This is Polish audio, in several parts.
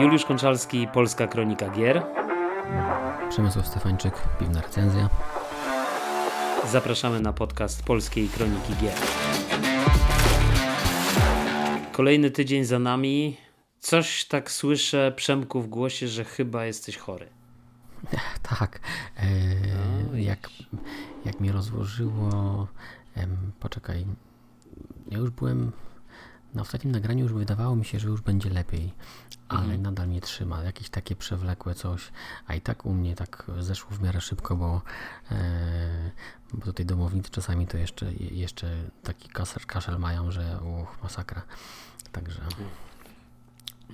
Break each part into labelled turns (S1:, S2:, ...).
S1: Juliusz Konczalski, Polska Kronika Gier.
S2: Przemysław Stefańczyk, Piwna Recenzja.
S1: Zapraszamy na podcast Polskiej Kroniki Gier. Kolejny tydzień za nami. Coś tak słyszę, Przemku, w głosie, że chyba jesteś chory.
S2: Tak. E, no jak, jak mnie rozłożyło. Em, poczekaj. Ja już byłem. Na ostatnim nagraniu już wydawało mi się, że już będzie lepiej, ale mhm. nadal mnie trzyma. Jakieś takie przewlekłe coś, a i tak u mnie tak zeszło w miarę szybko, bo, e, bo tutaj domownicy czasami to jeszcze, jeszcze taki kaszel, kaszel mają, że uch, masakra. Także.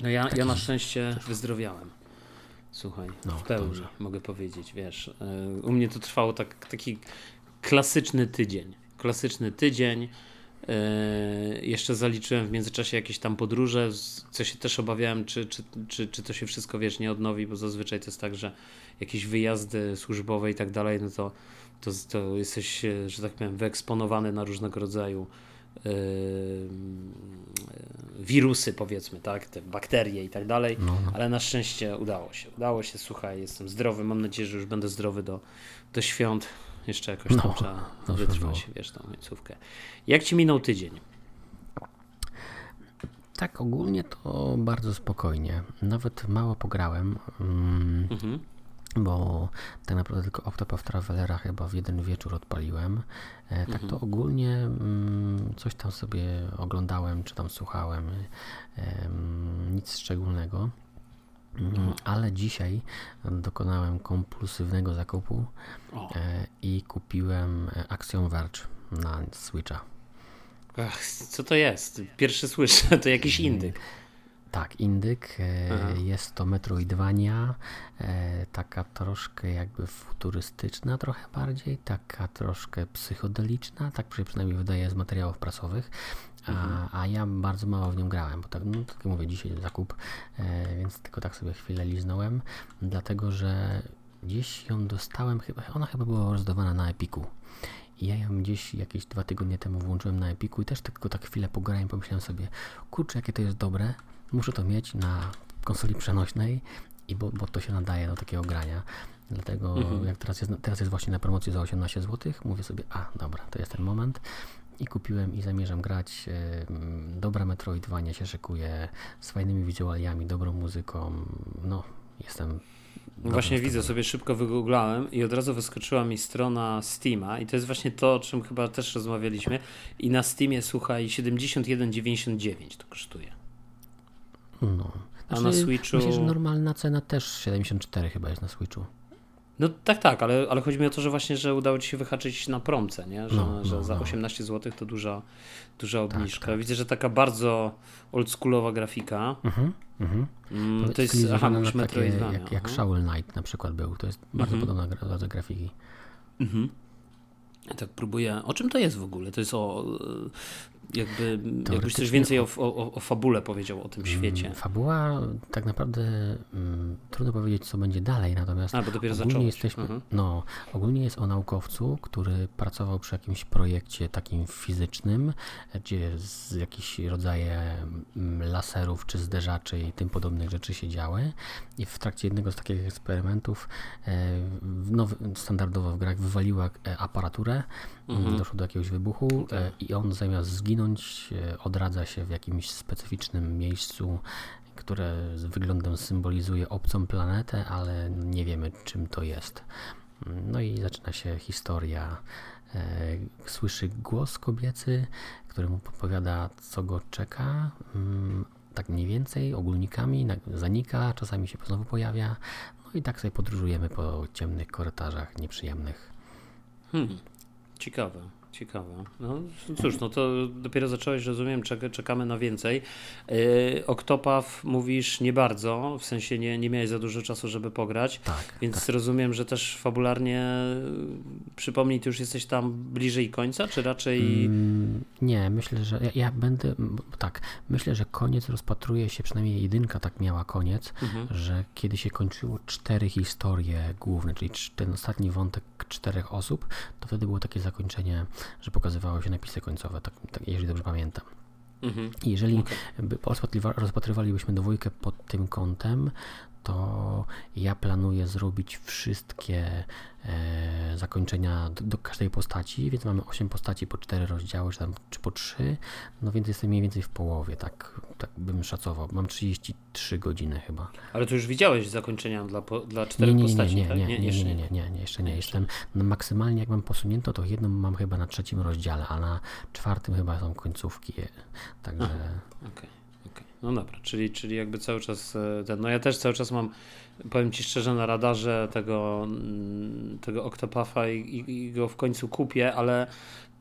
S1: No ja, taki... ja na szczęście wyzdrowiałem. Słuchaj, no, w pełni dobrze. mogę powiedzieć, wiesz. E, u mnie to trwało tak, taki klasyczny tydzień. Klasyczny tydzień. Yy, jeszcze zaliczyłem w międzyczasie jakieś tam podróże, co się też obawiałem, czy, czy, czy, czy to się wszystko wiesz, nie odnowi, bo zazwyczaj to jest tak, że jakieś wyjazdy służbowe i tak dalej, no to, to, to jesteś, e, że tak powiem, wyeksponowany na różnego rodzaju yy, wirusy, powiedzmy, tak, te bakterie i tak dalej, no, no. ale na szczęście udało się. Udało się, słuchaj, jestem zdrowy, mam nadzieję, że już będę zdrowy do, do świąt. Jeszcze jakoś no, tam trzeba no, wytrzymać, wiesz, tą końcówkę. Jak ci minął tydzień?
S2: Tak, ogólnie to bardzo spokojnie. Nawet mało pograłem. Mm, mhm. Bo tak naprawdę tylko Octopath Travelera chyba w jeden wieczór odpaliłem. E, tak mhm. to ogólnie mm, coś tam sobie oglądałem, czy tam słuchałem. E, nic szczególnego. Mm, ale dzisiaj dokonałem kompulsywnego zakupu e, i kupiłem Axiom Verge na Switcha.
S1: Ach, co to jest? Pierwszy słyszę, to jakiś mm, indyk.
S2: Tak, indyk. E, Aha. Jest to Metroidvania, e, taka troszkę jakby futurystyczna trochę bardziej, taka troszkę psychodeliczna, tak przynajmniej wydaje z materiałów prasowych. A, a ja bardzo mało w nią grałem, bo tak, no, tak jak mówię, dzisiaj zakup, e, więc tylko tak sobie chwilę liznąłem, dlatego że gdzieś ją dostałem, chyba, ona chyba była rozdawana na Epiku. I ja ją gdzieś jakieś dwa tygodnie temu włączyłem na Epiku i też tylko tak chwilę pograłem, pomyślałem sobie, kurczę, jakie to jest dobre, muszę to mieć na konsoli przenośnej, i bo, bo to się nadaje do takiego grania. Dlatego mhm. jak teraz jest, teraz jest właśnie na promocji za 18 zł, mówię sobie, a dobra, to jest ten moment i kupiłem i zamierzam grać. Dobra Metroidvania się szykuje z fajnymi wizualiami, dobrą muzyką. No, jestem
S1: Właśnie widzę, sobie szybko wygooglałem i od razu wyskoczyła mi strona Steama i to jest właśnie to, o czym chyba też rozmawialiśmy i na Steamie, słuchaj, 71,99 to kosztuje.
S2: No. Znaczy, A na Switchu... Myślę, że normalna cena też 74 chyba jest na Switchu.
S1: No tak, tak, ale, ale chodzi mi o to, że właśnie, że udało Ci się wyhaczyć na promce, nie? Że, no, że no, za 18 no. zł to duża, duża tak, obniżka. Tak, tak. Widzę, że taka bardzo oldschoolowa grafika. Mhm, mhm.
S2: Mm, to jest, aha, na takie, jak, jak Shovel Knight na przykład był, to jest bardzo mhm. podobna do grafiki. Mhm.
S1: Ja tak próbuję. O czym to jest w ogóle? To jest o jakby, jakbyś coś więcej o, o, o, fabule powiedział o tym mm, świecie.
S2: Fabuła tak naprawdę mm, trudno powiedzieć, co będzie dalej, natomiast
S1: A, bo dopiero ogólnie
S2: jesteśmy, mhm. no, ogólnie jest o naukowcu, który pracował przy jakimś projekcie takim fizycznym, gdzie z jakichś rodzaje mm, laserów czy zderzaczy i tym podobnych rzeczy się działy i w trakcie jednego z takich eksperymentów e, nowy, standardowo w grach wywaliła e, aparaturę, mhm. doszło do jakiegoś wybuchu okay. E, i on zamiast zginąć odradza się w jakimś specyficznym miejscu, które z wyglądem symbolizuje obcą planetę, ale nie wiemy czym to jest. No i zaczyna się historia. Słyszy głos kobiecy, który mu podpowiada, co go czeka, mm, tak mniej więcej, ogólnikami, zanika, czasami się znowu pojawia. No i tak sobie podróżujemy po ciemnych korytarzach nieprzyjemnych.
S1: Hmm, ciekawe. Ciekawe. No cóż, no to dopiero zacząłeś, rozumiem, czekamy na więcej. Yy, Oktopaw mówisz nie bardzo, w sensie nie, nie miałeś za dużo czasu, żeby pograć, tak, więc tak. rozumiem, że też fabularnie, przypomnij, ty już jesteś tam bliżej końca, czy raczej... Mm,
S2: nie, myślę, że ja, ja, będę, tak, myślę, że koniec rozpatruje się, przynajmniej jedynka tak miała koniec, mhm. że kiedy się kończyło cztery historie główne, czyli ten ostatni wątek czterech osób, to wtedy było takie zakończenie pokazywało się napisy końcowe, tak, tak, jeżeli dobrze pamiętam. Mhm. Jeżeli rozpatrywalibyśmy dwójkę pod tym kątem, to ja planuję zrobić wszystkie e, zakończenia do, do, każdej postaci, więc mamy 8 postaci po 4 rozdziały, czy, tam, czy po 3, no więc jestem mniej więcej w połowie, tak, tak bym szacował. Mam 33 godziny chyba.
S1: Ale to już widziałeś zakończenia dla, dla 4
S2: nie, nie,
S1: postaci,
S2: nie,
S1: tak?
S2: nie, nie, nie, nie, nie, nie, nie, nie, jeszcze nie. Jestem, no maksymalnie jak mam posunięto, to jedną mam chyba na trzecim rozdziale, a na czwartym chyba są końcówki, także...
S1: Okay. No dobra, czyli, czyli jakby cały czas e, ten, no ja też cały czas mam, powiem Ci szczerze, na radarze tego, mm, tego Octopuffa i, i go w końcu kupię, ale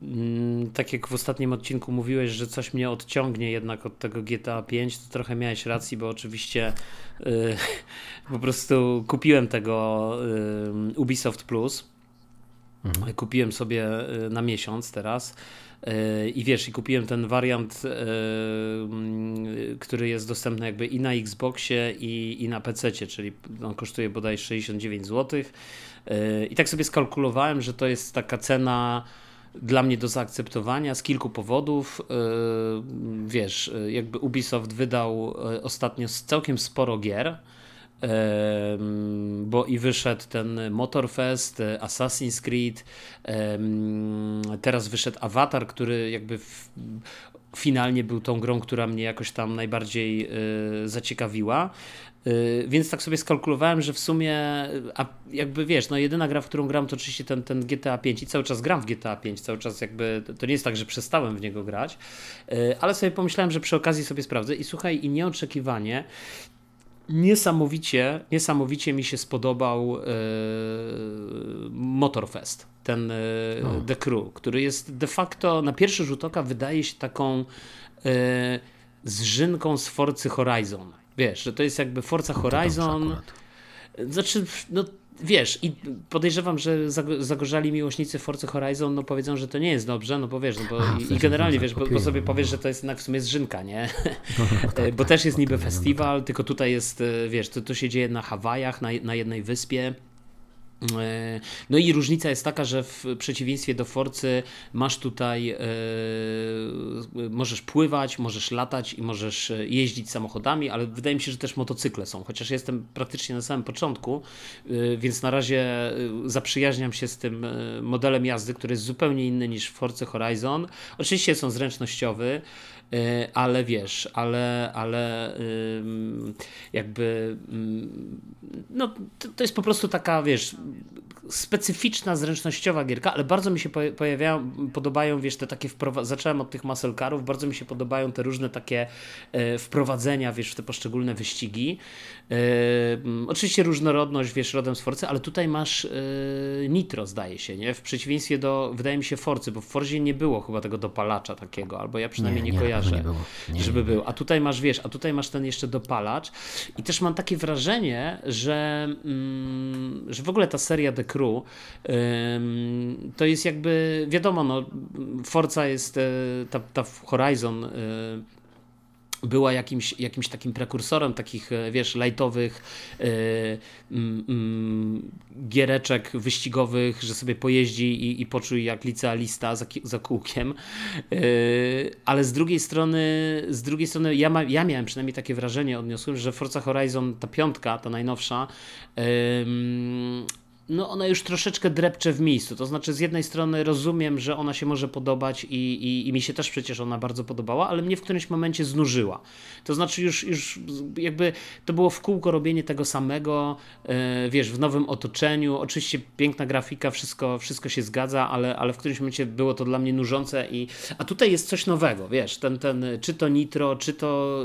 S1: mm, tak jak w ostatnim odcinku mówiłeś, że coś mnie odciągnie jednak od tego GTA 5, to trochę miałeś racji, bo oczywiście y, po prostu kupiłem tego y, Ubisoft Plus. Mhm. Kupiłem sobie na miesiąc teraz i wiesz, i kupiłem ten wariant, e, mm, który jest dostępny jakby i na Xboxie, i, i na PC, czyli on kosztuje bodaj 69 zł. E, I tak sobie skalkulowałem, że to jest taka cena dla mnie do zaakceptowania z kilku powodów. E, wiesz, jakby Ubisoft wydał ostatnio całkiem sporo gier bo i wyszedł ten Motorfest, Assassin's Creed, teraz wyszedł Avatar, który jakby finalnie był tą grą, która mnie jakoś tam najbardziej e, zaciekawiła. E, więc tak sobie skalkulowałem, że w sumie, a jakby wiesz, no jedyna gra, w którą gram, to oczywiście ten, ten GTA 5 i cały czas gram w GTA 5, cały czas jakby, to nie jest tak, że przestałem w niego grać, e, ale sobie pomyślałem, że przy okazji sobie sprawdzę. I słuchaj, i nieoczekiwanie Niesamowicie, niesamowicie mi się spodobał e, Motorfest, ten e, The Crew, który jest de facto na pierwszy rzut oka wydaje się taką e, zżynką z Forcy Horizon. Wiesz, że to jest jakby Forza no Horizon. Znaczy, no wiesz, i podejrzewam, że zagorzali miłośnicy Forza Horizon, no powiedzą, że to nie jest dobrze, no bo wiesz, no bo A, i, i, generalnie wiesz, bo, bo, sobie powiesz, że to jest jednak w sumie zżynka, nie? No, no, tak, bo tak, też jest niby festiwal, tak. tylko tutaj jest, e, wiesz, to, to się dzieje na Hawajach, na, na jednej wyspie. E, no i różnica jest taka, że w przeciwieństwie do Forcy masz tutaj, e, możesz pływać, możesz latać i możesz jeździć samochodami, ale wydaje mi się, że też motocykle są, chociaż jestem praktycznie na samym początku, e, więc na razie zaprzyjaźniam się z tym modelem jazdy, który jest zupełnie inny niż w Forcy Horizon. Oczywiście są zręcznościowy, ale wiesz, ale, ale jakby no, to jest po prostu taka, wiesz, specyficzna, zręcznościowa gierka, ale bardzo mi się pojawiają, podobają, wiesz, te takie wprowadzenia, zacząłem od tych maselkarów, bardzo mi się podobają te różne takie e, wprowadzenia, wiesz, w te poszczególne wyścigi. E, oczywiście różnorodność, wiesz, rodem z Forcy, ale tutaj masz nitro, zdaje się, nie? W przeciwieństwie do, wydaje mi się, Forcy, bo w Forzie nie było chyba tego dopalacza takiego, albo ja przynajmniej nie, nie, nie kojarzę, nie nie, żeby był. A tutaj masz, wiesz, a tutaj masz ten jeszcze dopalacz. I też mam takie wrażenie, że, mm, że w ogóle ta seria The Crew to jest jakby, wiadomo, no, Forza jest, e, ta, ta Horizon e, była jakimś, jakimś takim prekursorem takich, e, wiesz, lightowych yy, yy, giereczek wyścigowych, że sobie pojeździ i, i poczuj jak licealista za, za kółkiem. Yy, ale z drugiej strony, z drugiej strony ja, ma, ja miałem przynajmniej takie wrażenie, odniosłem, że Forza Horizon, ta piątka, ta najnowsza, no ona już troszeczkę drepcze w miejscu. To znaczy, z jednej strony rozumiem, że ona się może podobać i, i, i, mi się też przecież ona bardzo podobała, ale mnie w którymś momencie znużyła. To znaczy, już, już jakby to było w kółko robienie tego samego, yy, wiesz, w nowym otoczeniu. Oczywiście piękna grafika, wszystko, wszystko się zgadza, ale, ale w którymś momencie było to dla mnie nużące. I, a tutaj jest coś nowego, wiesz, ten, ten, czy to nitro, czy to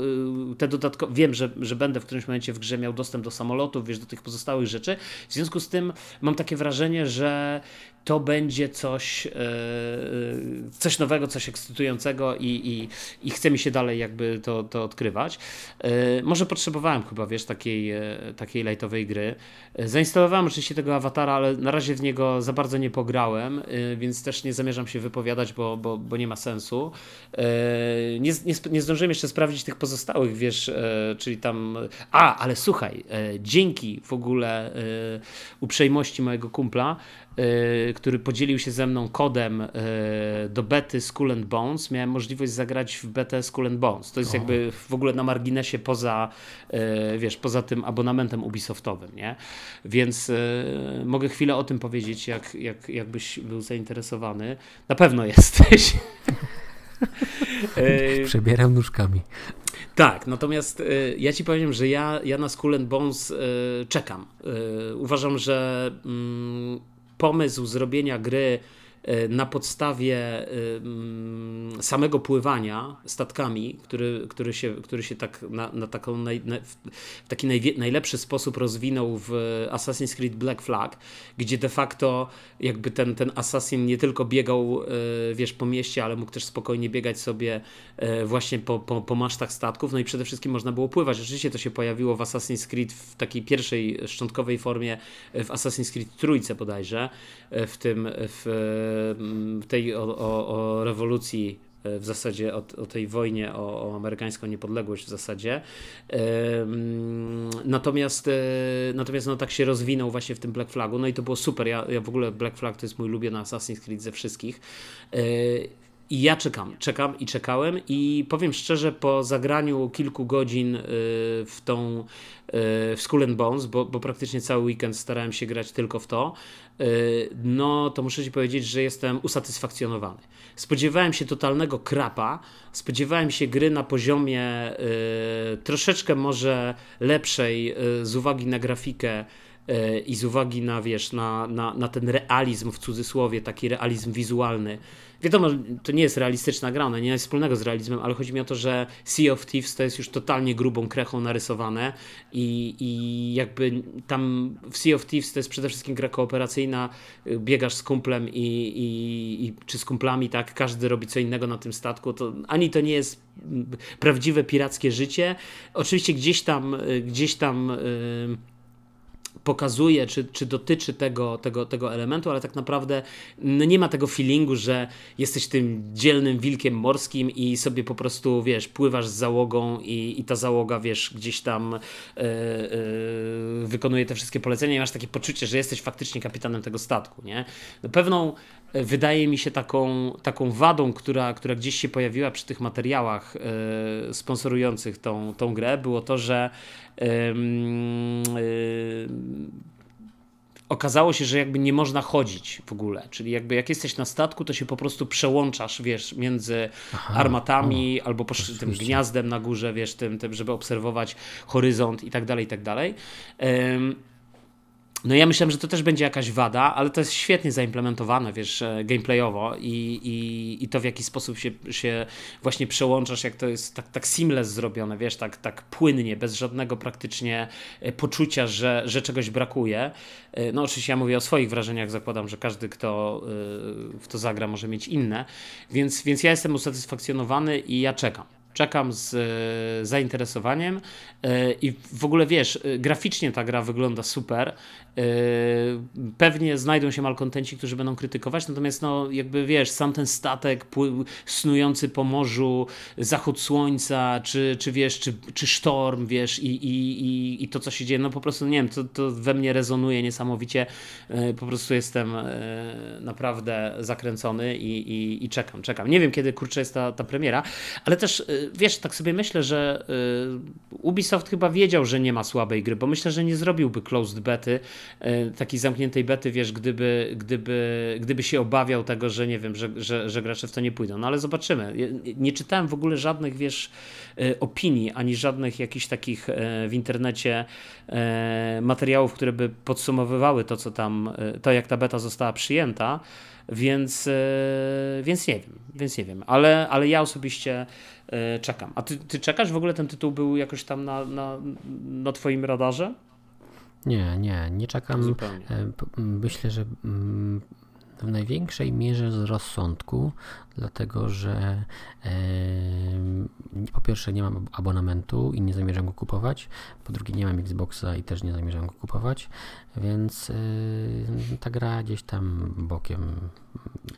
S1: yy, te dodatkowe. Wiem, że, że będę w którymś momencie w grze miał dostęp do samolotów, wiesz, do tych pozostałych rzeczy. W związku z tym mam takie wrażenie, że to będzie coś, e, coś nowego, coś ekscytującego i, i, i chce mi się dalej jakby to, to odkrywać. E, może potrzebowałem chyba, wiesz, takiej, e, takiej lightowej gry. Zainstalowałem oczywiście tego awatara, ale na razie w niego za bardzo nie pograłem, więc też nie zamierzam się wypowiadać, bo, bo, bo nie ma sensu. Nie, nie, nie zdążyłem jeszcze sprawdzić tych pozostałych, wiesz, czyli tam... A, ale słuchaj, dzięki w ogóle uprzejmości mojego kumpla, który podzielił się ze mną kodem do bety Skull and Bones, miałem możliwość zagrać w betę Skull and Bones. To jest o. jakby w ogóle na marginesie poza, wiesz, poza tym abonamentem Ubisoftowym, nie? Więc mogę chwilę o tym powiedzieć, jak, jak, jakbyś był zainteresowany. Na pewno jesteś.
S2: Przebieram nóżkami.
S1: Tak, natomiast y, ja ci powiem, że ja, ja na Skull and Bones y, czekam. Y, uważam, że mm, pomysł zrobienia gry na podstawie e, mm, samego pływania statkami, który, który, się, który się tak na, na taką naj, na, w taki naj, najlepszy sposób rozwinął w Assassin's Creed Black Flag, gdzie de facto jakby ten, ten Assassin nie tylko biegał e, wiesz, po mieście, ale mógł też spokojnie biegać sobie właśnie po, po, po masztach statków, no i przede wszystkim można było pływać. Oczywiście to się pojawiło w Assassin's Creed w takiej pierwszej szczątkowej formie w Assassin's Creed trójce bodajże, w tym w tej o, o, o rewolucji e, w zasadzie o, o tej wojnie o, o, amerykańską niepodległość w zasadzie. Natomiast, e, natomiast no, tak się rozwinął właśnie w tym Black Flagu, no i to było super. Ja, ja w ogóle Black Flag to jest mój ulubiony Assassin's Creed ze wszystkich. E, I ja czekam, czekam i czekałem i powiem szczerze, po zagraniu kilku godzin w tą w Skull and Bones, bo, bo praktycznie cały weekend starałem się grać tylko w to, no to muszę Ci powiedzieć, że jestem usatysfakcjonowany. Spodziewałem się totalnego krapa, spodziewałem się gry na poziomie y, troszeczkę może lepszej y, z uwagi na grafikę i z uwagi na, wiesz, na, na, na ten realizm w cudzysłowie, taki realizm wizualny, Wiadomo, to nie jest realistyczna gra, ona nie jest wspólnego z realizmem, ale chodzi mi o to, że Sea of Thieves to jest już totalnie grubą krechą narysowane i, i jakby tam w Sea of Thieves to jest przede wszystkim gra kooperacyjna, biegasz z kumplem i, i, i czy z kumplami, tak, każdy robi co innego na tym statku, to ani to nie jest prawdziwe pirackie życie. Oczywiście gdzieś tam, gdzieś tam yy, pokazuje, czy, czy dotyczy tego, tego, tego elementu, ale tak naprawdę no nie ma tego feelingu, że jesteś tym dzielnym wilkiem morskim i sobie po prostu, wiesz, pływasz z załogą i, i ta załoga, wiesz, gdzieś tam yy, yy, wykonuje te wszystkie polecenia i masz takie poczucie, że jesteś faktycznie kapitanem tego statku, nie? No pewną wydaje mi się taką, taką wadą, która, która gdzieś się pojawiła przy tych materiałach yy, sponsorujących tą, tą grę, było to, że okazało się, że jakby nie można chodzić w ogóle. Czyli jakby jak jesteś na statku, to się po prostu przełączasz, wiesz, między Aha, armatami o, albo tym gniazdem na górze, wiesz, tym, tym, żeby obserwować horyzont i tak dalej, i tak dalej. No ja myślałem, że to też będzie jakaś wada, ale to jest świetnie zaimplementowane, wiesz, e, gameplayowo i, i, i to w jaki sposób się, się właśnie przełączasz, jak to jest tak, tak seamless zrobione, wiesz, tak, tak płynnie, bez żadnego praktycznie e, poczucia, że, że czegoś brakuje. E, no oczywiście ja mówię o swoich wrażeniach, zakładam, że każdy, kto w to zagra, może mieć inne, więc, więc ja jestem usatysfakcjonowany i ja czekam czekam z e, zainteresowaniem e, i w ogóle wiesz, e, graficznie ta gra wygląda super. Pewnie znajdą się malkontenci, którzy będą krytykować, natomiast no jakby wiesz, sam ten statek snujący po morzu, zachód słońca, czy, czy wiesz, czy, czy sztorm, wiesz, i, i, i, i to, co się dzieje, no po prostu nie wiem, to, to we mnie rezonuje niesamowicie. Po prostu jestem naprawdę zakręcony i, i, i czekam, czekam. Nie wiem, kiedy kurczę jest ta, ta premiera, ale też wiesz, tak sobie myślę, że y, Ubisoft chyba wiedział, że nie ma słabej gry, bo myślę, że nie zrobiłby closed bety, y, takiej zamkniętej bety, wiesz, gdyby, gdyby, gdyby się obawiał tego, że nie wiem, że, że, że gracze w to nie pójdą. No ale zobaczymy. Nie czytałem w ogóle żadnych, wiesz, y, opinii, ani żadnych jakichś takich w internecie materiałów, które by podsumowywały to, co tam, to jak ta beta została przyjęta. Więc, więc nie wiem, więc nie wiem, ale, ale ja osobiście czekam. A ty, ty czekasz? W ogóle ten tytuł był jakoś tam na, na, na twoim radarze?
S2: Nie, nie, nie czekam. Zupełnie. E, myślę, że w największej mierze z rozsądku, dlatego że e, pierwsze nie mam abonamentu i nie zamierzam go kupować, po drugie nie mam Xboxa i też nie zamierzam go kupować, więc e, ta gra gdzieś tam bokiem.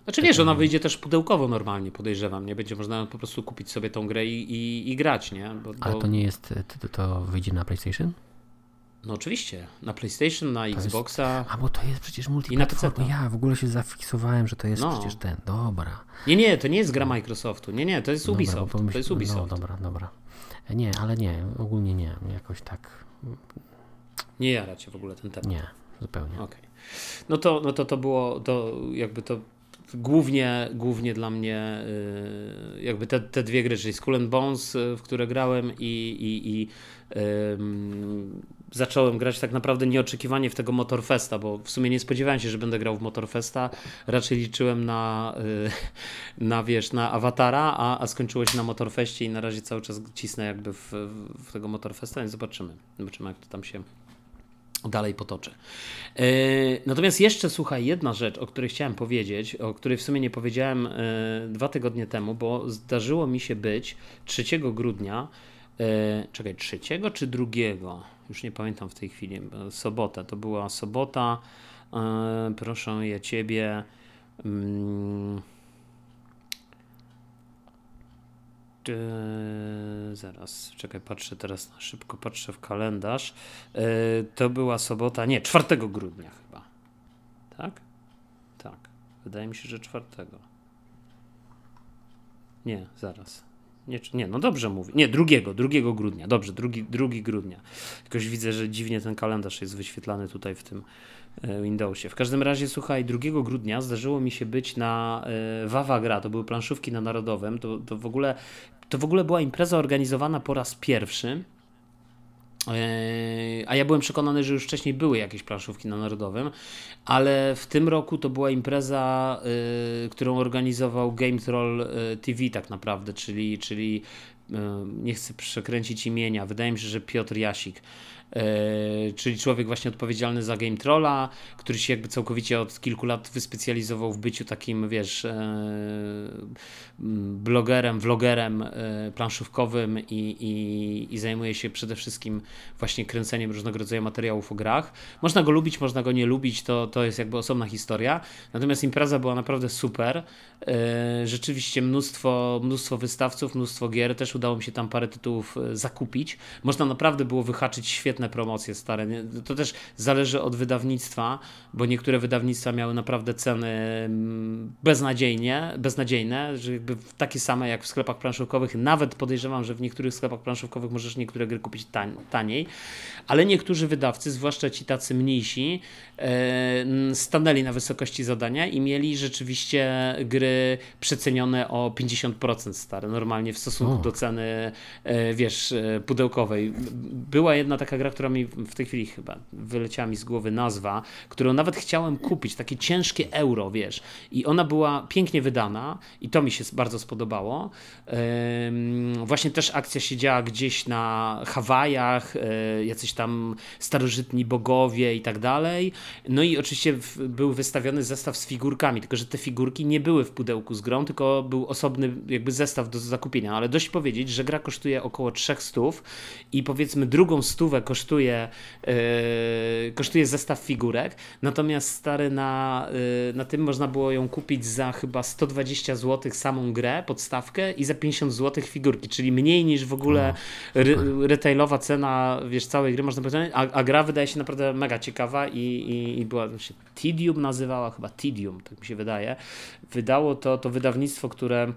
S1: Znaczy wiesz, ona wyjdzie też pudełkowo normalnie, podejrzewam, nie będzie można po prostu kupić sobie tą grę i, i, i grać, nie?
S2: Bo, Ale to nie jest, to, to wyjdzie na PlayStation?
S1: No oczywiście, na PlayStation, na to Xboxa.
S2: Jest, a bo to jest przecież multiplatform. Ja w ogóle się zafiksowałem, że to jest no. przecież ten. Dobra.
S1: Nie, nie, to nie jest gra Microsoftu. Nie, nie, to jest Ubisoft. Dobra, to jest Ubisoft.
S2: No dobra, dobra. Nie, ale nie, ogólnie nie. Jakoś tak.
S1: Nie jara cię w ogóle ten temat.
S2: Nie, zupełnie.
S1: Okej. Okay. No to, no to to było, to jakby to głównie, głównie dla mnie y, jakby te, te dwie gry, czyli Skull and Bones, y, w które grałem i, i, i um, zacząłem grać tak naprawdę nieoczekiwanie w tego Motorfesta, bo w sumie nie spodziewałem się, że będę grał w Motorfesta. Raczej liczyłem na, y, na wiesz, na awatara, a, a skończyło się na Motorfeście i na razie cały czas cisnę jakby w, w tego Motorfesta, więc zobaczymy. Zobaczymy, jak to tam się dalej potoczę. E, natomiast jeszcze słuchaj, jedna rzecz, o której chciałem powiedzieć, o której w sumie nie powiedziałem e, dwa tygodnie temu, bo zdarzyło mi się być 3 grudnia, czekaj, 3 czy 2? Już nie pamiętam w tej chwili, sobota, to była sobota, proszę ja ciebie. Mm, Yy, zaraz, czekaj, patrzę teraz na szybko, patrzę w kalendarz. Yy, to była sobota, nie, 4 grudnia chyba. Tak? Tak. Wydaje mi się, że 4. Nie, zaraz. Nie, nie, no dobrze mówię. Nie, drugiego, drugiego grudnia. Dobrze, drugi, drugi grudnia. Jakoś widzę, że dziwnie ten kalendarz jest wyświetlany tutaj w tym e, Windowsie. W każdym razie, słuchaj, 2 grudnia zdarzyło mi się być na y, Wawa Gra, to były planszówki na Narodowym. To, to, w ogóle, to w ogóle była impreza organizowana po raz pierwszy. E, a ja byłem przekonany, że już wcześniej były jakieś planszówki na Narodowym, ale w tym roku to była impreza, y, którą organizował Game Troll TV tak naprawdę, czyli, czyli y, nie chcę przekręcić imienia, wydaje mi się, że Piotr Jasik. E, czyli człowiek właśnie odpowiedzialny za Game Trolla, który się jakby całkowicie od kilku lat wyspecjalizował w byciu takim, wiesz, e, blogerem, vlogerem e, planszówkowym i, i, i zajmuje się przede wszystkim właśnie kręceniem różnego rodzaju materiałów o grach. Można go lubić, można go nie lubić, to, to jest jakby osobna historia. Natomiast impreza była naprawdę super. Rzeczywiście mnóstwo, mnóstwo wystawców, mnóstwo gier, też udało mi się tam parę tytułów zakupić. Można naprawdę było wyhaczyć świetne świetne promocje stare. To też zależy od wydawnictwa, bo niektóre wydawnictwa miały naprawdę ceny mm, beznadziejnie, beznadziejne, że jakby takie same jak w sklepach planszówkowych. Nawet podejrzewam, że w niektórych sklepach planszówkowych możesz niektóre gry kupić taniej, ale niektórzy wydawcy, zwłaszcza ci tacy mniejsi, e, stanęli na wysokości zadania i mieli rzeczywiście gry przecenione o 50% stare, normalnie w stosunku o. do ceny, e, wiesz, e, pudełkowej. Była jedna taka gra, która mi w tej chwili chyba wyleciała mi z głowy nazwa, którą nawet chciałem kupić, takie ciężkie euro, wiesz. I ona była pięknie wydana i to mi się bardzo spodobało. Właśnie też akcja się działa gdzieś na Hawajach, e, jacyś tam starożytni bogowie i tak dalej. No i oczywiście był wystawiony zestaw z figurkami, tylko że te figurki nie były w pudełku z grą, tylko był osobny jakby zestaw do zakupienia, ale dość powiedzieć, że gra kosztuje około 300 i powiedzmy drugą stówę kosztuje, yy, kosztuje zestaw figurek, natomiast stary na, yy, na tym można było ją kupić za chyba 120 zł samą grę, podstawkę i za 50 zł figurki, czyli mniej niż w ogóle re, retailowa cena, wiesz, całej gry można powiedzieć, a, a gra wydaje się naprawdę mega ciekawa i, i, i była, się Tidium nazywała, chyba Tidium, tak mi się wydaje. Wydało to, to wydawnictwo, które,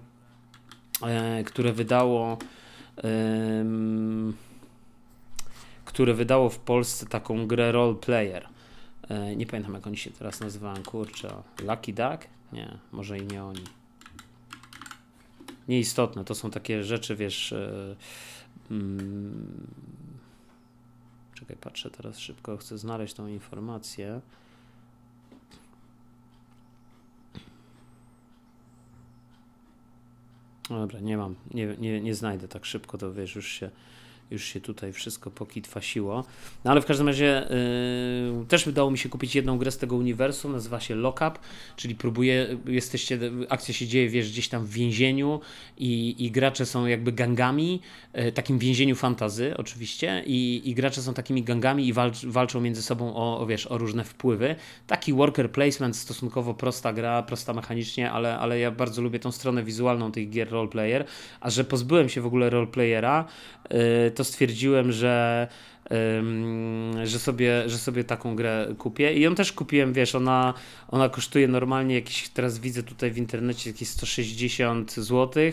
S1: e, które wydało które wydało w Polsce taką grę role player. E, nie pamiętam jak oni się teraz nazywają, kurczę. Lucky Duck? Nie, może i nie oni. Nieistotne, to są takie rzeczy, wiesz. E, mm, czekaj, patrzę teraz szybko, chcę znaleźć tą informację. No dobra, nie mam, nie, nie, nie znajdę tak szybko, to wiesz, już się już się tutaj wszystko pokitwasiło. No ale w każdym razie yy, też udało mi się kupić jedną grę z tego uniwersum, nazywa się Lockup, czyli próbuje, jesteście, akcja się dzieje, wiesz, gdzieś tam w więzieniu i, i gracze są jakby gangami, yy, takim więzieniu fantazy oczywiście i, i gracze są takimi gangami i walcz, walczą między sobą o, o, wiesz, o różne wpływy. Taki worker placement, stosunkowo prosta gra, prosta mechanicznie, ale, ale ja bardzo lubię tą stronę wizualną tych gier roleplayer, a że pozbyłem się w ogóle roleplayera, yy, to stwierdziłem, że że sobie, że sobie taką grę kupię. I ją też kupiłem, wiesz, ona, ona kosztuje normalnie jakieś, teraz widzę tutaj w internecie jakieś 160 zł,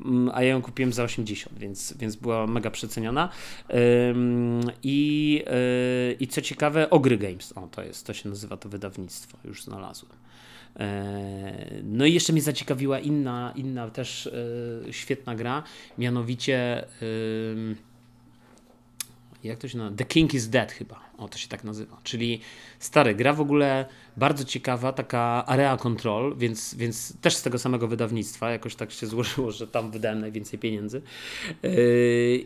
S1: mm, a ja ją kupiłem za 80, więc, więc była mega przeceniona. I, e, I co ciekawe, Ogry Games, o to jest, to się nazywa to wydawnictwo, już znalazłem. E, no i jeszcze mnie zaciekawiła inna, inna też e, świetna gra, mianowicie jak to się nazywa? The King is Dead chyba, o to się tak nazywa, czyli stary, gra w ogóle bardzo ciekawa, taka area control, więc, więc też z tego samego wydawnictwa, jakoś tak się złożyło, że tam wydałem najwięcej pieniędzy. Yy,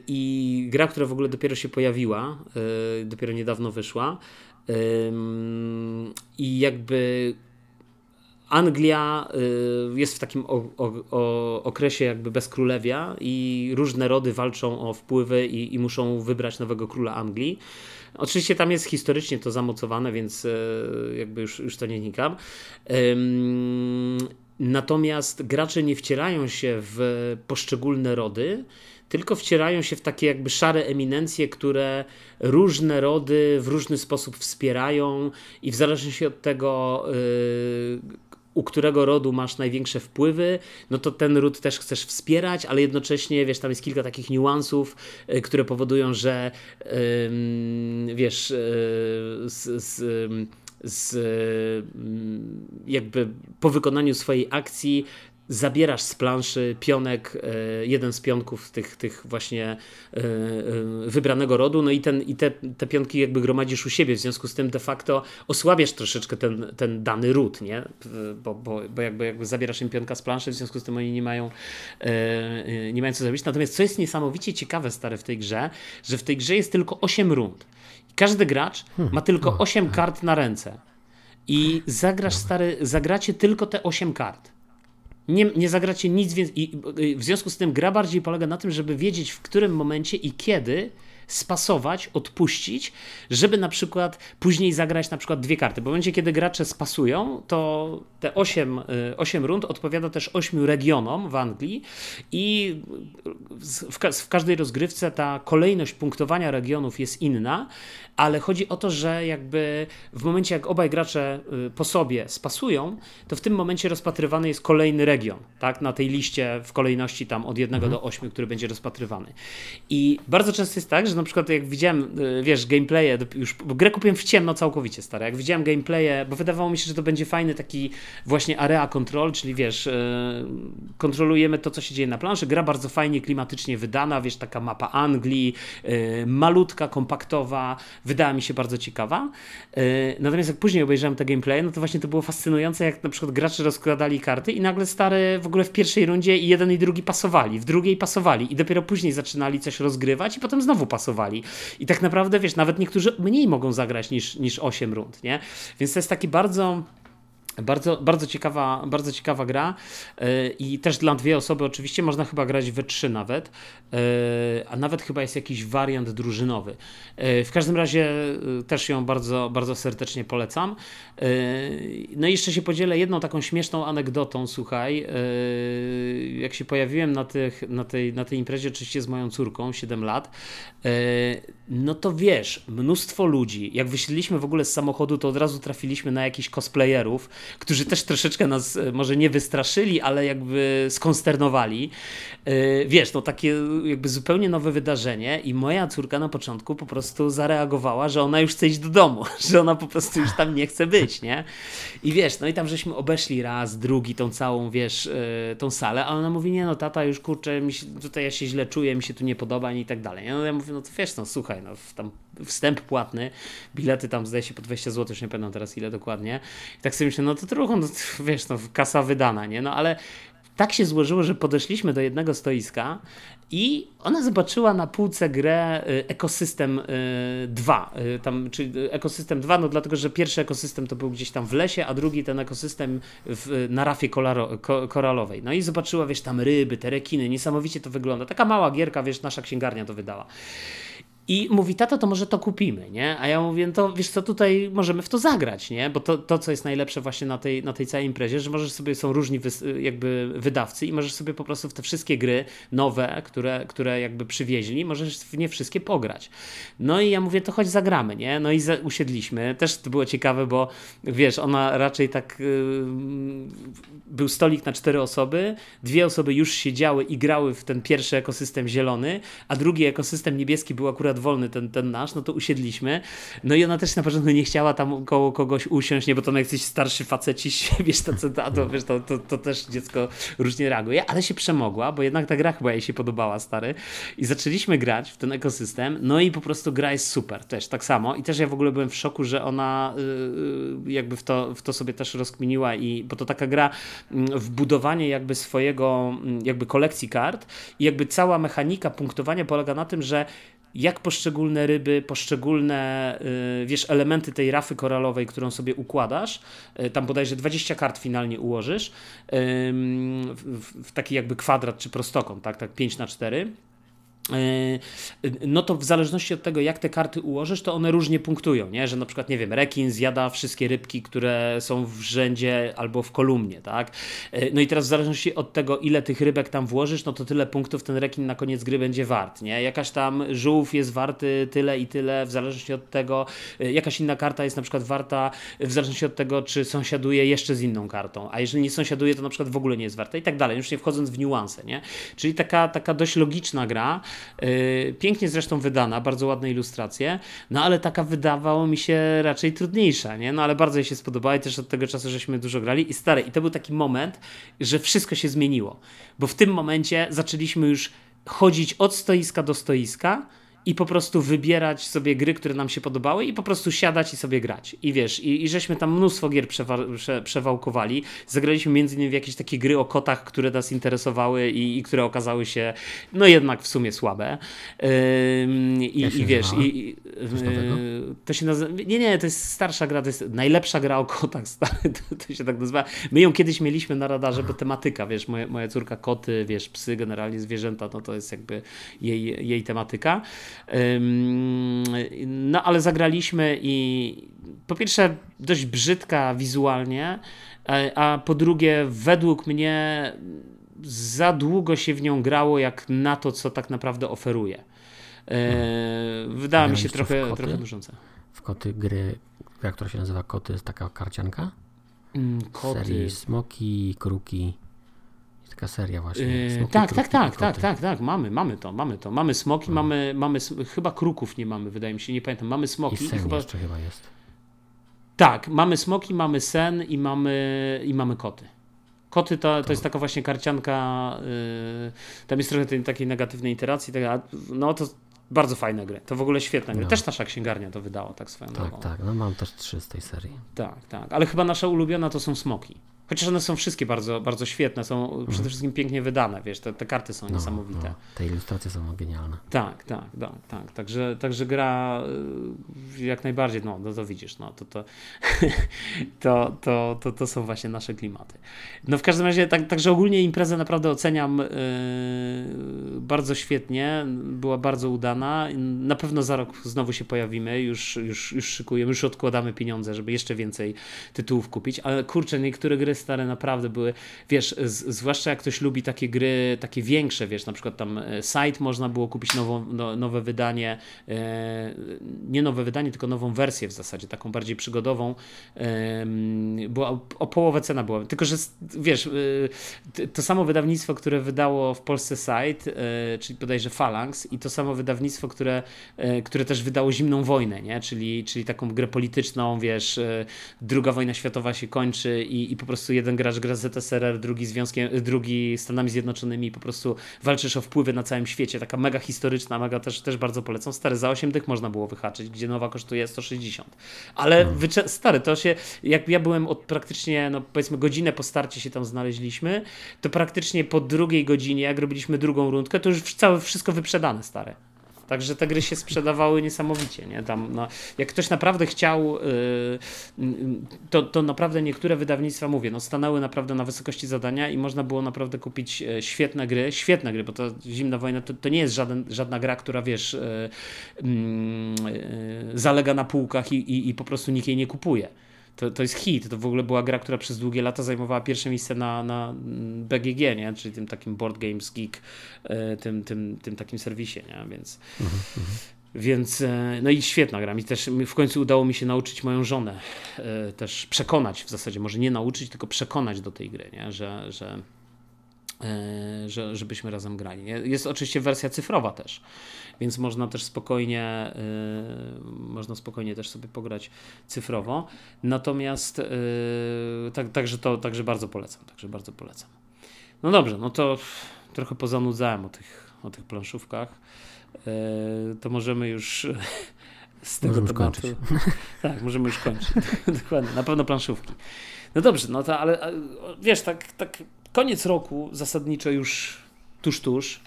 S1: i gra, która w ogóle dopiero się pojawiła, yy, dopiero niedawno wyszła. Yy, i jakby Anglia y, jest w takim o, o, okresie jakby bez królewia i różne rody walczą o wpływy i, i, muszą wybrać nowego króla Anglii. Oczywiście tam jest historycznie to zamocowane, więc y, jakby już, już to nie nikam. Natomiast gracze nie wcierają się w poszczególne rody, tylko wcierają się w takie jakby szare eminencje, które różne rody w różny sposób wspierają i w zależności od tego, yy, u którego rodu masz największe wpływy, no to ten ród też chcesz wspierać, ale jednocześnie, wiesz, tam jest kilka takich niuansów, y, które powodują, że yy, wiesz, yy, z, z z jakby po wykonaniu swojej akcji zabierasz z planszy pionek, e, jeden z pionków tych, tych właśnie e, e, wybranego rodu, no i, ten, i te, te pionki jakby gromadzisz u siebie, w związku z tym de facto osłabiasz troszeczkę ten, ten dany ród, nie? Bo, bo, bo jakby, jakby zabierasz im pionka z planszy, w związku z tym oni nie mają, nie mają co zrobić. Natomiast co jest niesamowicie ciekawe, stare, w tej grze, że w tej grze jest tylko 8 rund. Każdy gracz hmm. ma tylko 8 kart na ręce. I zagrasz, stary, zagracie tylko te 8 kart nie, nie zagracie nic więcej. I w związku z tym gra bardziej polega na tym, żeby wiedzieć w którym momencie i kiedy spasować, odpuścić, żeby na przykład później zagrać na przykład dwie karty. Bo w momencie, kiedy gracze spasują, to te 8, 8 y, rund odpowiada też 8 regionom w Anglii i w, w każdej rozgrywce ta kolejność punktowania regionów jest inna, ale chodzi o to, że jakby w momencie, jak obaj gracze y, po sobie spasują, to w tym momencie rozpatrywany jest kolejny region, tak, na tej liście w kolejności tam od 1 mhm. do 8, który będzie rozpatrywany. I bardzo często jest tak, że na przykład jak widziałem, y, wiesz, gameplaye, już, bo grę kupiłem w ciemno całkowicie, stare, jak widziałem gameplaye, bo wydawało mi się, że to będzie fajny taki właśnie area control, czyli wiesz, yy, kontrolujemy to, co się dzieje na planszy, gra bardzo fajnie, klimatycznie wydana, wiesz, taka mapa Anglii, malutka, kompaktowa, wydała mi się bardzo ciekawa. Yy, natomiast jak później obejrzałem te gameplaye, no to właśnie to było fascynujące, jak na przykład gracze rozkładali karty i nagle stary w ogóle w pierwszej rundzie i jeden i drugi pasowali, w drugiej pasowali i dopiero później zaczynali coś rozgrywać i potem znowu pasowali i tak naprawdę, wiesz, nawet niektórzy mniej mogą zagrać niż, niż 8 rund, nie? Więc to jest taki bardzo bardzo, bardzo, ciekawa, bardzo ciekawa gra. E, i też dla dwie osoby oczywiście można chyba grać we trzy nawet, e, a nawet chyba jest jakiś wariant drużynowy. E, w każdym razie też ją bardzo, bardzo serdecznie polecam. No i jeszcze się podzielę jedną taką śmieszną anegdotą, słuchaj, jak się pojawiłem na, tych, na, tej, na tej imprezie oczywiście z moją córką, 7 lat, no to wiesz, mnóstwo ludzi, jak wysiedliśmy w ogóle z samochodu, to od razu trafiliśmy na jakichś cosplayerów, którzy też troszeczkę nas e, może nie wystraszyli, ale jakby skonsternowali. E, wiesz, no takie jakby zupełnie nowe wydarzenie i moja córka na początku po prostu zareagowała, że ona już chce iść do domu, że ona po prostu już tam nie chce być, nie? I wiesz, no i tam żeśmy obeszli raz, drugi, tą całą, wiesz, e, tą salę, a ona mówi, nie no tata, już kurczę, mi się, tutaj ja się źle czuję, mi się tu nie podoba i tak dalej. No ja mówię, no to wiesz, no słuchaj, no tam wstęp płatny, bilety tam zdaje się po 20 zł, już nie pamiętam teraz ile dokładnie. I tak sobie myślę, no to trochę, no, wiesz, no kasa wydana, nie? No ale tak się złożyło, że podeszliśmy do jednego stoiska i ona zobaczyła na półce grę y, Ekosystem 2. Y, y, tam, czyli Ekosystem 2, no dlatego, że pierwszy ekosystem to był gdzieś tam w lesie, a drugi ten ekosystem w, na rafie kolaro, koralowej. No i zobaczyła, wiesz, tam ryby, te rekiny, niesamowicie to wygląda. Taka mała gierka, wiesz, nasza księgarnia to wydała. I mówi, tato, to może to kupimy, nie? A ja mówię, no to wiesz co, tutaj możemy w to zagrać, nie? Bo to, to co jest najlepsze właśnie na tej, na tej całej imprezie, że możesz sobie, są różni wy, jakby wydawcy i możesz sobie po prostu w te wszystkie gry nowe, które, które jakby przywieźli, możesz w nie wszystkie pograć. No i ja mówię, to chodź zagramy, nie? No i za, usiedliśmy. Też to było ciekawe, bo wiesz, ona raczej tak yy, był stolik na cztery osoby, dwie osoby już siedziały i grały w ten pierwszy ekosystem zielony, a drugi ekosystem niebieski był akurat wolny, ten, ten nasz, no to usiedliśmy. No i ona też na początku nie chciała tam koło kogoś usiąść, nie, bo to jakiś starszy faceci, wiesz, to, to, wiesz, to, to, to też dziecko różnie reaguje, ale się przemogła, bo jednak ta gra chyba jej się podobała, stary. I zaczęliśmy grać w ten ekosystem, no i po prostu gra jest super, też tak samo. I też ja w ogóle byłem w szoku, że ona yy, jakby w to, w to sobie też rozkminiła i, bo to taka gra mm, w budowanie jakby swojego, mm, jakby kolekcji kart i jakby cała mechanika punktowania polega na tym, że jak poszczególne ryby, poszczególne y, wiesz, elementy tej rafy koralowej, którą sobie układasz, y, tam bodajże 20 kart finalnie ułożysz w, taki jakby kwadrat czy prostokąt, tak, tak 5 na 4 E, no to w zależności od tego, jak te karty ułożysz, to one różnie punktują, nie? Że na przykład, nie wiem, rekin zjada wszystkie rybki, które są w rzędzie albo w kolumnie, tak? E, no i teraz w zależności od tego, ile tych rybek tam włożysz, no to tyle punktów ten rekin na koniec gry będzie wart, nie? Jakaś tam żółw jest warty tyle i tyle, w zależności od tego, e, jakaś inna karta jest na przykład warta w zależności od tego, czy sąsiaduje jeszcze z inną kartą, a jeżeli nie sąsiaduje, to na przykład w ogóle nie jest warta i tak dalej, już nie wchodząc w niuanse, nie? Czyli taka, taka dość logiczna gra, pięknie zresztą wydana, bardzo ładne ilustracje, no ale taka wydawało mi się raczej trudniejsza, nie? No ale bardzo jej się spodobała i też od tego czasu żeśmy dużo grali i stare. I to był taki moment, że wszystko się zmieniło, bo w tym momencie zaczęliśmy już chodzić od stoiska do stoiska, i po prostu wybierać sobie gry, które nam się podobały i po prostu siadać i sobie grać. I wiesz, i, i żeśmy tam mnóstwo gier przewa- prze- przewałkowali. Zagraliśmy między innymi w jakieś takie gry o kotach, które nas interesowały i, i które okazały się no jednak w sumie słabe. Ym, i,
S2: i
S1: wiesz, i, to się nazywa, nie, nie, to jest starsza gra, to jest najlepsza gra o kotach, stary, to, to się tak nazywa. My ją kiedyś mieliśmy na radarze, bo tematyka, wiesz, moja, moja córka koty, wiesz, psy, generalnie zwierzęta, no to jest jakby jej, jej tematyka. No ale zagraliśmy i po pierwsze dość brzydka wizualnie, e, a po drugie według mnie za długo się w nią grało jak na to, co tak naprawdę oferuje. E, wydała mi się trochę, trochę nużąca.
S2: W koty gry, gra, która się nazywa Koty, jest taka karcianka? Mm, koty. Serii Smoki, Kruki taka seria właśnie.
S1: Yy, tak, tak, tak, tak, tak, tak, mamy, mamy to, mamy to. Mamy smoki, no. mamy, mamy, chyba kruków nie mamy, wydaje mi się, nie pamiętam. Mamy smoki.
S2: I sen chyba... jeszcze chyba jest.
S1: Tak, mamy smoki, mamy sen i mamy, i mamy koty. Koty to, to jest taka właśnie karcianka, yy, tam jest trochę tej, takiej negatywnej iteracji, taka, no to bardzo fajne gry. To w ogóle świetne gry. No. Też nasza księgarnia to wydała, tak swoją
S2: tak,
S1: drogą.
S2: Tak, tak. No mam też trzy z tej serii.
S1: Tak, tak. Ale chyba nasza ulubiona to są smoki. Chociaż one są wszystkie bardzo, bardzo świetne, są przede mhm. wszystkim pięknie wydane, wiesz, te, te karty są no, niesamowite. No,
S2: te ilustracje są genialne.
S1: Tak, tak, tak, tak. Także, także gra y, jak najbardziej, no, no to widzisz, no to to, to, to, to, to są właśnie nasze klimaty. No w każdym razie, tak, także ogólnie imprezę naprawdę oceniam yy, bardzo świetnie, była bardzo udana. Na pewno za rok znowu się pojawimy, już, już, już szykujemy, już odkładamy pieniądze, żeby jeszcze więcej tytułów kupić, ale kurczę, niektóre gry stare naprawdę były, wiesz, z, zwłaszcza jak ktoś lubi takie gry, takie większe, wiesz, na przykład tam e, Site można było kupić no, nowe wydanie, e, nie nowe wydanie, tylko nową wersję w zasadzie, taką bardziej przygodową, e, była o, o połowę cena była, tylko że wiesz, e, to samo wydawnictwo, które wydało w Polsce Site, e, czyli bodajże Phalanx i to samo wydawnictwo, które, e, które też wydało Zimną Wojnę, nie? Czyli, czyli taką grę polityczną, wiesz, druga wojna światowa się kończy i, i po prostu jeden gracz gra z ZSRR, drugi, związkiem, drugi Stanami Zjednoczonymi po prostu walczysz o wpływy na całym świecie. Taka mega historyczna, mega też, też bardzo polecam. Stary, za 8 dych można było wyhaczyć, gdzie nowa kosztuje 160. Ale hmm. stary, to się, jak ja byłem od praktycznie, no powiedzmy godzinę po starcie się tam znaleźliśmy, to praktycznie po drugiej godzinie, jak robiliśmy drugą rundkę, to już całe wszystko wyprzedane, stare. Także te gry się sprzedawały niesamowicie, nie? Tam, no, jak ktoś naprawdę chciał, yy, to, to naprawdę niektóre wydawnictwa, mówię, no, stanęły naprawdę na wysokości zadania i można było naprawdę kupić e, świetne gry, świetne gry, bo to Zimna Wojna to, to nie jest żaden, żadna gra, która, wiesz, yy, yy, zalega na półkach i, i, i po prostu nikt jej nie kupuje to, to jest hit. To w ogóle była gra, która przez długie lata zajmowała pierwsze miejsce na, na BGG, nie? czyli tym takim Board Games Geek, e, tym, tym, tym takim serwisie, nie? więc. Więc, e, no i świetna gra. Mi też w końcu udało mi się nauczyć moją żonę, e, też przekonać w zasadzie, może nie nauczyć, tylko przekonać do tej gry, nie? Że, że, że, żebyśmy razem grali. Jest oczywiście wersja cyfrowa też, więc można też spokojnie, yy, można spokojnie też sobie pograć cyfrowo. Natomiast yy, tak, także to także bardzo polecam, także bardzo polecam. No dobrze, no to trochę pozanudzałem o tych, o tych planszówkach. To możemy już
S2: z tego możemy tematu.
S1: Tak, możemy już kończyć. Dokładnie, na pewno planszówki. No dobrze, no to ale wiesz, tak, tak koniec roku zasadniczo już tuż, tuż.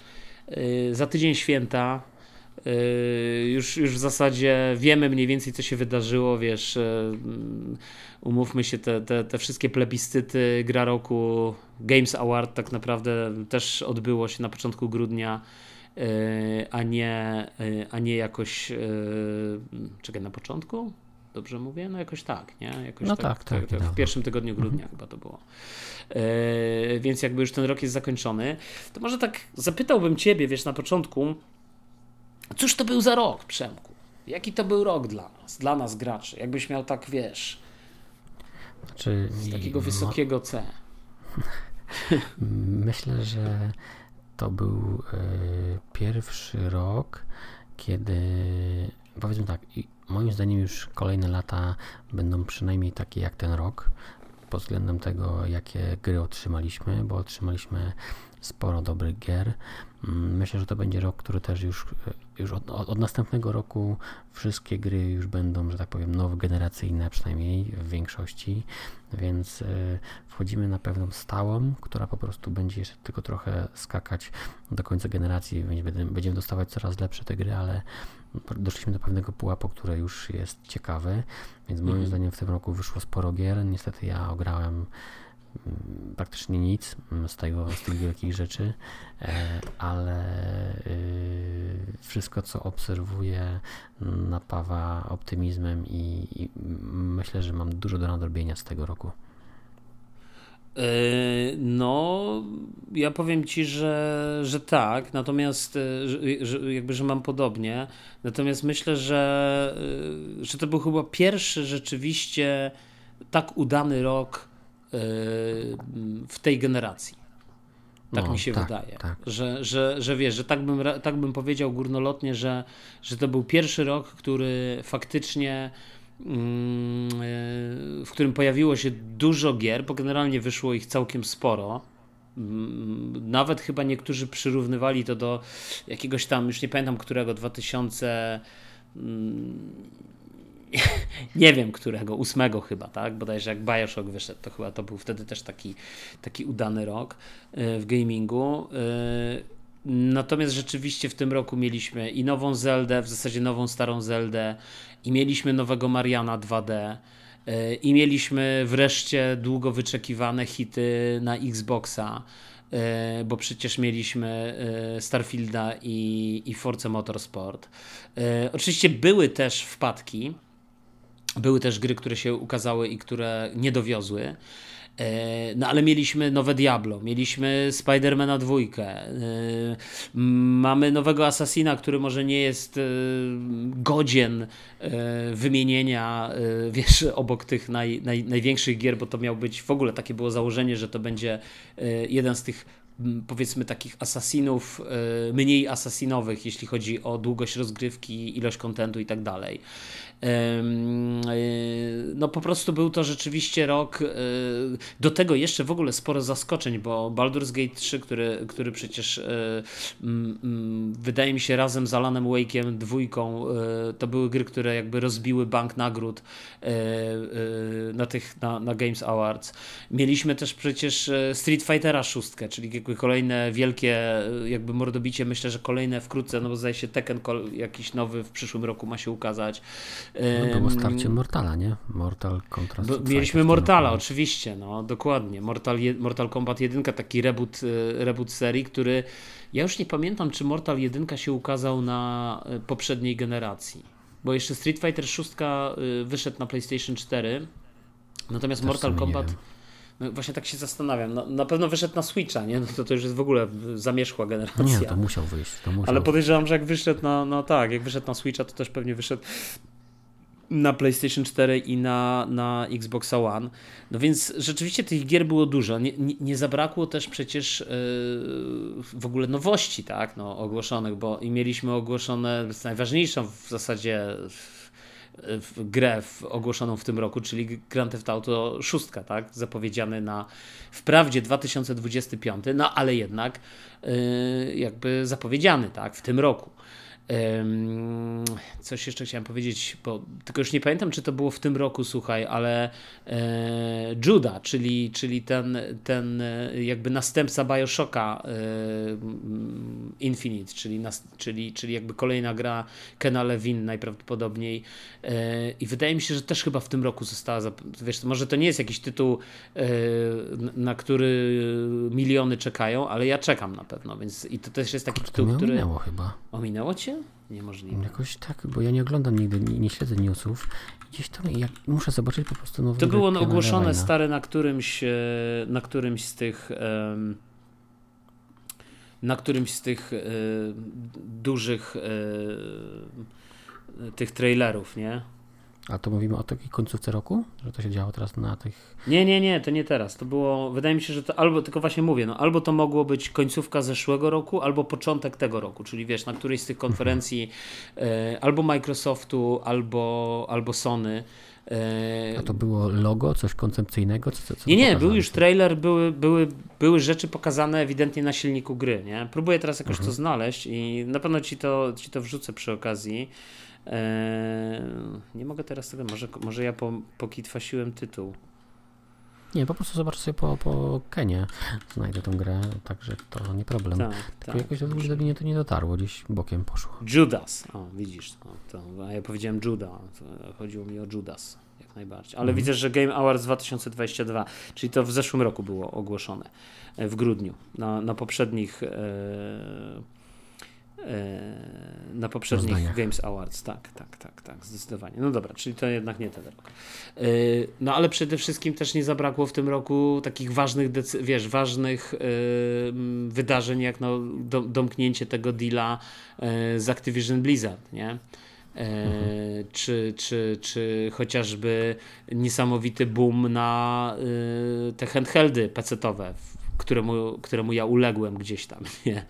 S1: Yy, za tydzień święta, Yy, już, już w zasadzie wiemy mniej więcej, co się wydarzyło, wiesz, yy, umówmy się, te, te, te wszystkie plebiscyty gra roku Games Award tak naprawdę też odbyło się na początku grudnia, yy, a nie, a nie jakoś, czekaj, na początku? Dobrze mówię? No jakoś tak, nie? Jakoś
S2: no tak, tak, tak,
S1: tak W pierwszym tygodniu grudnia mhm. chyba to było. więc jakby już ten rok jest zakończony, to może tak zapytałbym ciebie, wiesz, na początku, Cóż to był za rok, Przemku? Jaki to był rok dla nas, dla nas graczy? Jakbyś miał tak, wiesz, znaczy, z takiego wysokiego C.
S2: Myślę, że to był y, pierwszy rok, kiedy powiedzmy tak, moim zdaniem już kolejne lata będą przynajmniej takie jak ten rok, pod względem tego, jakie gry otrzymaliśmy, bo otrzymaliśmy sporo dobrych gier. Mm, myślę, że to będzie rok, który też już, już od, od, następnego roku wszystkie gry już będą, że tak powiem, nowogeneracyjne, przynajmniej w większości, więc y, wchodzimy na pewną stałą, która po prostu będzie jeszcze tylko trochę skakać do końca generacji, będziemy, będziemy dostawać coraz lepsze te gry, ale doszliśmy do pewnego pułapu, który już jest ciekawy, więc moim mhm. zdaniem w tym roku wyszło sporo gier. Niestety ja ograłem mm, praktycznie nic mm, z, tego, z tych wielkich rzeczy, e, ale y, wszystko, co obserwuję, napawa optymizmem i, i myślę, że mam dużo do nadrobienia z tego roku.
S1: E, no, ja powiem ci, że, że tak, natomiast e, że, jakby, że mam podobnie. Natomiast myślę, że, e, że to był chyba pierwszy rzeczywiście tak udany rok w tej generacji. Tak no, mi się tak, wydaje. Tak. Że, że, że wiesz, że tak bym, tak bym powiedział górnolotnie, że, że to był pierwszy rok, który faktycznie w którym pojawiło się dużo gier, bo generalnie wyszło ich całkiem sporo. Mm, nawet chyba niektórzy przyrównywali to do jakiegoś tam, już nie pamiętam którego, 2000 mm, nie wiem którego, ósmego chyba, tak? Bodajże jak Bioshock wyszedł, to chyba to był wtedy też taki, taki udany rok e, w gamingu. Natomiast rzeczywiście w tym roku mieliśmy i nową Zeldę, w zasadzie nową starą Zeldę, i mieliśmy nowego Mariana 2D e, i mieliśmy wreszcie długo wyczekiwane hity na Xboxa, e, bo przecież mieliśmy e, Starfielda i, i Forza Motorsport. Oczywiście były też wpadki, były też gry, które się ukazały i które nie dowiozły. E, no ale mieliśmy nowe Diablo, mieliśmy Spidermana dwójkę, e, mamy nowego Assassina, który może nie jest e, godzien wymienienia, wiesz, obok tych naj, naj, największych gier, bo to miał być, w ogóle takie było założenie, że to będzie jeden z tych powiedzmy takich asasinów mniej asasinowych, jeśli chodzi o długość rozgrywki, ilość kontentu i tak dalej. E, no po prostu był to rzeczywiście rok, e, do tego jeszcze w ogóle sporo zaskoczeń, bo Baldur's Gate 3, który, który przecież e, wydaje mi się razem z Alanem Wake'iem dwójką, to były gry, które jakby rozbiły bank nagród na tych, na, na Games Awards. Mieliśmy też przecież Street Fightera szóstkę, czyli kolejne wielkie jakby mordobicie. Myślę, że kolejne wkrótce, no bo zdaje się Tekken jakiś nowy w przyszłym roku ma się ukazać.
S2: No było starcie Mortala, nie? Mortal kontra
S1: Mieliśmy Mortala, oczywiście, no dokładnie. Mortal, Mortal Kombat 1, taki reboot, e, reboot serii, który ja już nie pamiętam, czy Mortal 1 się ukazał na e, poprzedniej generacji. Bo jeszcze Street Fighter 6 e, wyszedł na PlayStation 4, natomiast Też Mortal Kombat. No właśnie tak się zastanawiam. No, na pewno wyszedł na Switcha, nie? No to, to już jest w ogóle zamierzchła generacja.
S2: Nie, to musiał wyjść. To musiał
S1: Ale podejrzewam, że jak wyszedł na, no tak, jak wyszedł na Switcha, to też pewnie wyszedł na PlayStation 4 i na, na Xbox One. No więc rzeczywiście tych gier było dużo. Nie, nie, nie zabrakło też przecież yy, w ogóle nowości, tak, no, ogłoszonych, bo i mieliśmy ogłoszone najważniejszą w zasadzie w grę w, ogłoszoną w tym roku, czyli Grand Theft Auto 6, tak? Zapowiedziany na wprawdzie 2025, no ale jednak yy, jakby zapowiedziany, tak? W tym roku. Coś jeszcze chciałem powiedzieć, bo tylko już nie pamiętam, czy to było w tym roku, słuchaj, ale e, Juda, czyli, czyli ten, ten e, jakby następca Bioshocka e, Infinite, czyli, czyli, czyli jakby kolejna gra Kena Levin najprawdopodobniej i wydaje mi się, że też chyba w tym roku została, wiesz, może to nie jest jakiś tytuł, na który miliony czekają, ale ja czekam na pewno, więc i to też jest taki tytuł, który...
S2: Ominęło chyba.
S1: Ominęło cię? Niemożliwe.
S2: Jakoś tak, bo ja nie oglądam nigdy, nie, nie śledzę newsów. Gdzieś tam jak, muszę zobaczyć po prostu nowe.
S1: To było ogłoszone stare na którymś, e, na którymś z tych na którymś z tych e, dużych e, tych trailerów, nie?
S2: A to mówimy o takiej końcówce roku? Że to się działo teraz na tych.
S1: Nie, nie, nie, to nie teraz. To było. Wydaje mi się, że to albo, tylko właśnie mówię, no, albo to mogło być końcówka zeszłego roku, albo początek tego roku. Czyli wiesz, na którejś z tych konferencji e, albo Microsoftu, albo, albo Sony.
S2: E, A to było logo, coś koncepcyjnego? Co, co
S1: nie, nie, był już trailer, były, były, były rzeczy pokazane ewidentnie na silniku gry. Nie? Próbuję teraz jakoś mhm. to znaleźć i na pewno ci to, ci to wrzucę przy okazji. Eee, nie mogę teraz tego, może, może ja po, pokitwasiłem tytuł.
S2: Nie, po prostu zobacz sobie po, po Kenie. Znajdę tą grę, także to nie problem. Tak, Tylko tak. jakoś do mnie to nie dotarło, gdzieś bokiem poszło.
S1: Judas, o widzisz, no, to, a ja powiedziałem Juda, chodziło mi o Judas jak najbardziej. Ale mhm. widzę, że Game Awards 2022, czyli to w zeszłym roku było ogłoszone, e, w grudniu, na, na poprzednich E, na poprzednich Games Awards. Tak, tak, tak, tak, zdecydowanie. No dobra, czyli to jednak nie ten rok. E, no ale przede wszystkim też nie zabrakło w tym roku takich ważnych, wiesz, ważnych e, wydarzeń, jak no, domknięcie tego deala z Activision Blizzard, nie? Mhm. czy, czy, czy chociażby niesamowity boom na te handheldy pecetowe któremu, któremu ja uległem gdzieś tam, nie?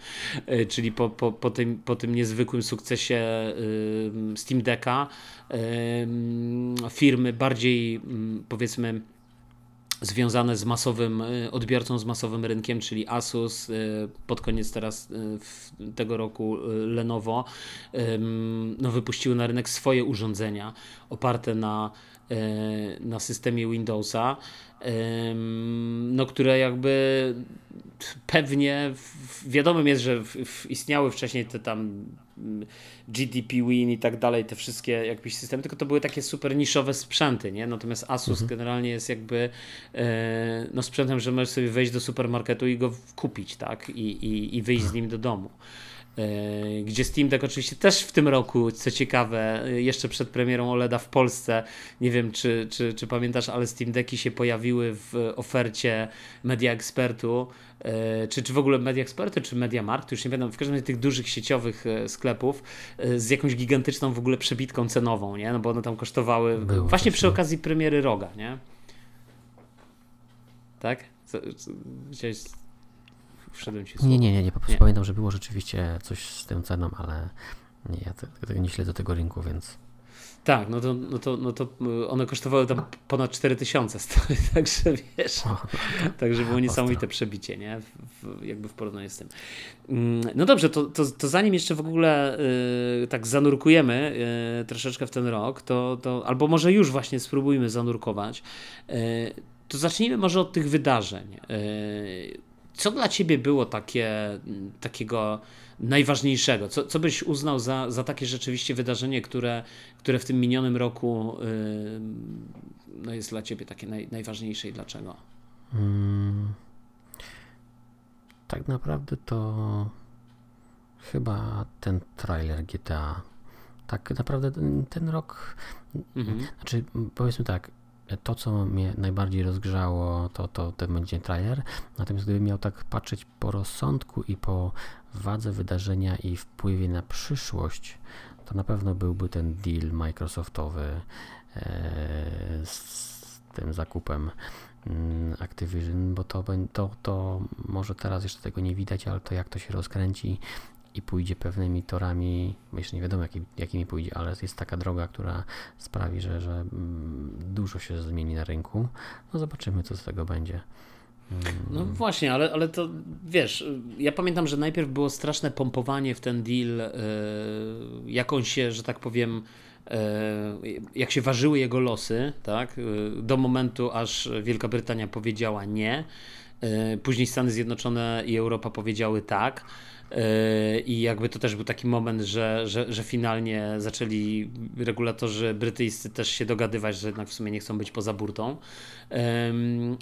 S1: E, czyli po, po, po, tym, po tym niezwykłym sukcesie Steam Decka firmy bardziej mm, powiedzmy związane z masowym e, odbiorcą, z masowym rynkiem, czyli Asus, e, pod koniec teraz tego roku Lenovo, no, wypuściły na rynek swoje urządzenia oparte na, na systemie Windowsa no, które jakby pewnie wiadomym jest, że istniały wcześniej te tam mm, GDP Win i tak dalej, te wszystkie jakieś systemy, tylko to były takie super niszowe sprzęty, nie? Natomiast Asus mhm. generalnie jest jakby e, no sprzętem, że możesz sobie wejść do supermarketu i go kupić, tak? I, i, i wyjść z nim do domu. E, gdzie Steam Deck oczywiście też w tym roku, co ciekawe, jeszcze przed premierą OLEDa w Polsce, nie wiem czy, czy, czy pamiętasz, ale Steam Decki się pojawiły w ofercie Media Expertu, e, czy, czy w ogóle Media Expertu, czy Media Markt, już nie wiem, w każdym razie tych dużych sieciowych e, sklepów z jakąś gigantyczną w ogóle przebitką cenową, nie? No bo one tam kosztowały Było właśnie przy okazji premiery Roga, nie? Tak? Co, co, chciałeś wszedłem ci
S2: Nie, nie, nie, nie, po prostu nie. pamiętam, że było rzeczywiście coś z tą ceną, ale nie, ja tego nie śledzę tego rynku, więc...
S1: Tak, no to, no to, no to y, one kosztowały tam ponad 4000, także wiesz, także było niesamowite przebicie, nie? W, jakby w porównaniu z tym. Mm, no dobrze, to, to, to zanim jeszcze w ogóle y, tak zanurkujemy y, troszeczkę w ten rok, to, to albo może już właśnie spróbujmy zanurkować, to zacznijmy może od tych wydarzeń. Co dla ciebie było takie, takiego najważniejszego? Co, co byś uznał za, za takie rzeczywiście wydarzenie, które, które w tym minionym roku yy, no jest dla ciebie takie naj, najważniejsze i dlaczego? Hmm.
S2: Tak naprawdę to chyba ten trailer GTA. Tak naprawdę ten, ten rok, mhm. znaczy powiedzmy tak, to, co mnie najbardziej rozgrzało, to, to ten będzie trailer. Natomiast gdybym miał tak patrzeć po rozsądku i po wadze wydarzenia i wpływie na przyszłość, to na pewno byłby ten deal Microsoftowy e, z tym zakupem mm, Activision, bo to, to, to może teraz jeszcze tego nie widać, ale to jak to się rozkręci i pójdzie pewnymi torami, jeszcze nie wiadomo jaki, jakimi pójdzie, ale jest taka droga, która sprawi, że, że mm, dużo się zmieni na rynku. No zobaczymy, co z tego będzie.
S1: No mm. właśnie, ale, ale to wiesz, ja pamiętam, że najpierw było straszne pompowanie w ten deal, yy, jak on się, że tak powiem, yy, jak się ważyły jego losy, tak, yy, do momentu, aż Wielka Brytania powiedziała nie. Później Stany Zjednoczone i Europa powiedziały tak. Yy, I jakby to też był taki moment, że, że, że finalnie zaczęli regulatorzy brytyjscy też się dogadywać, że jednak w sumie nie chcą być poza burtą.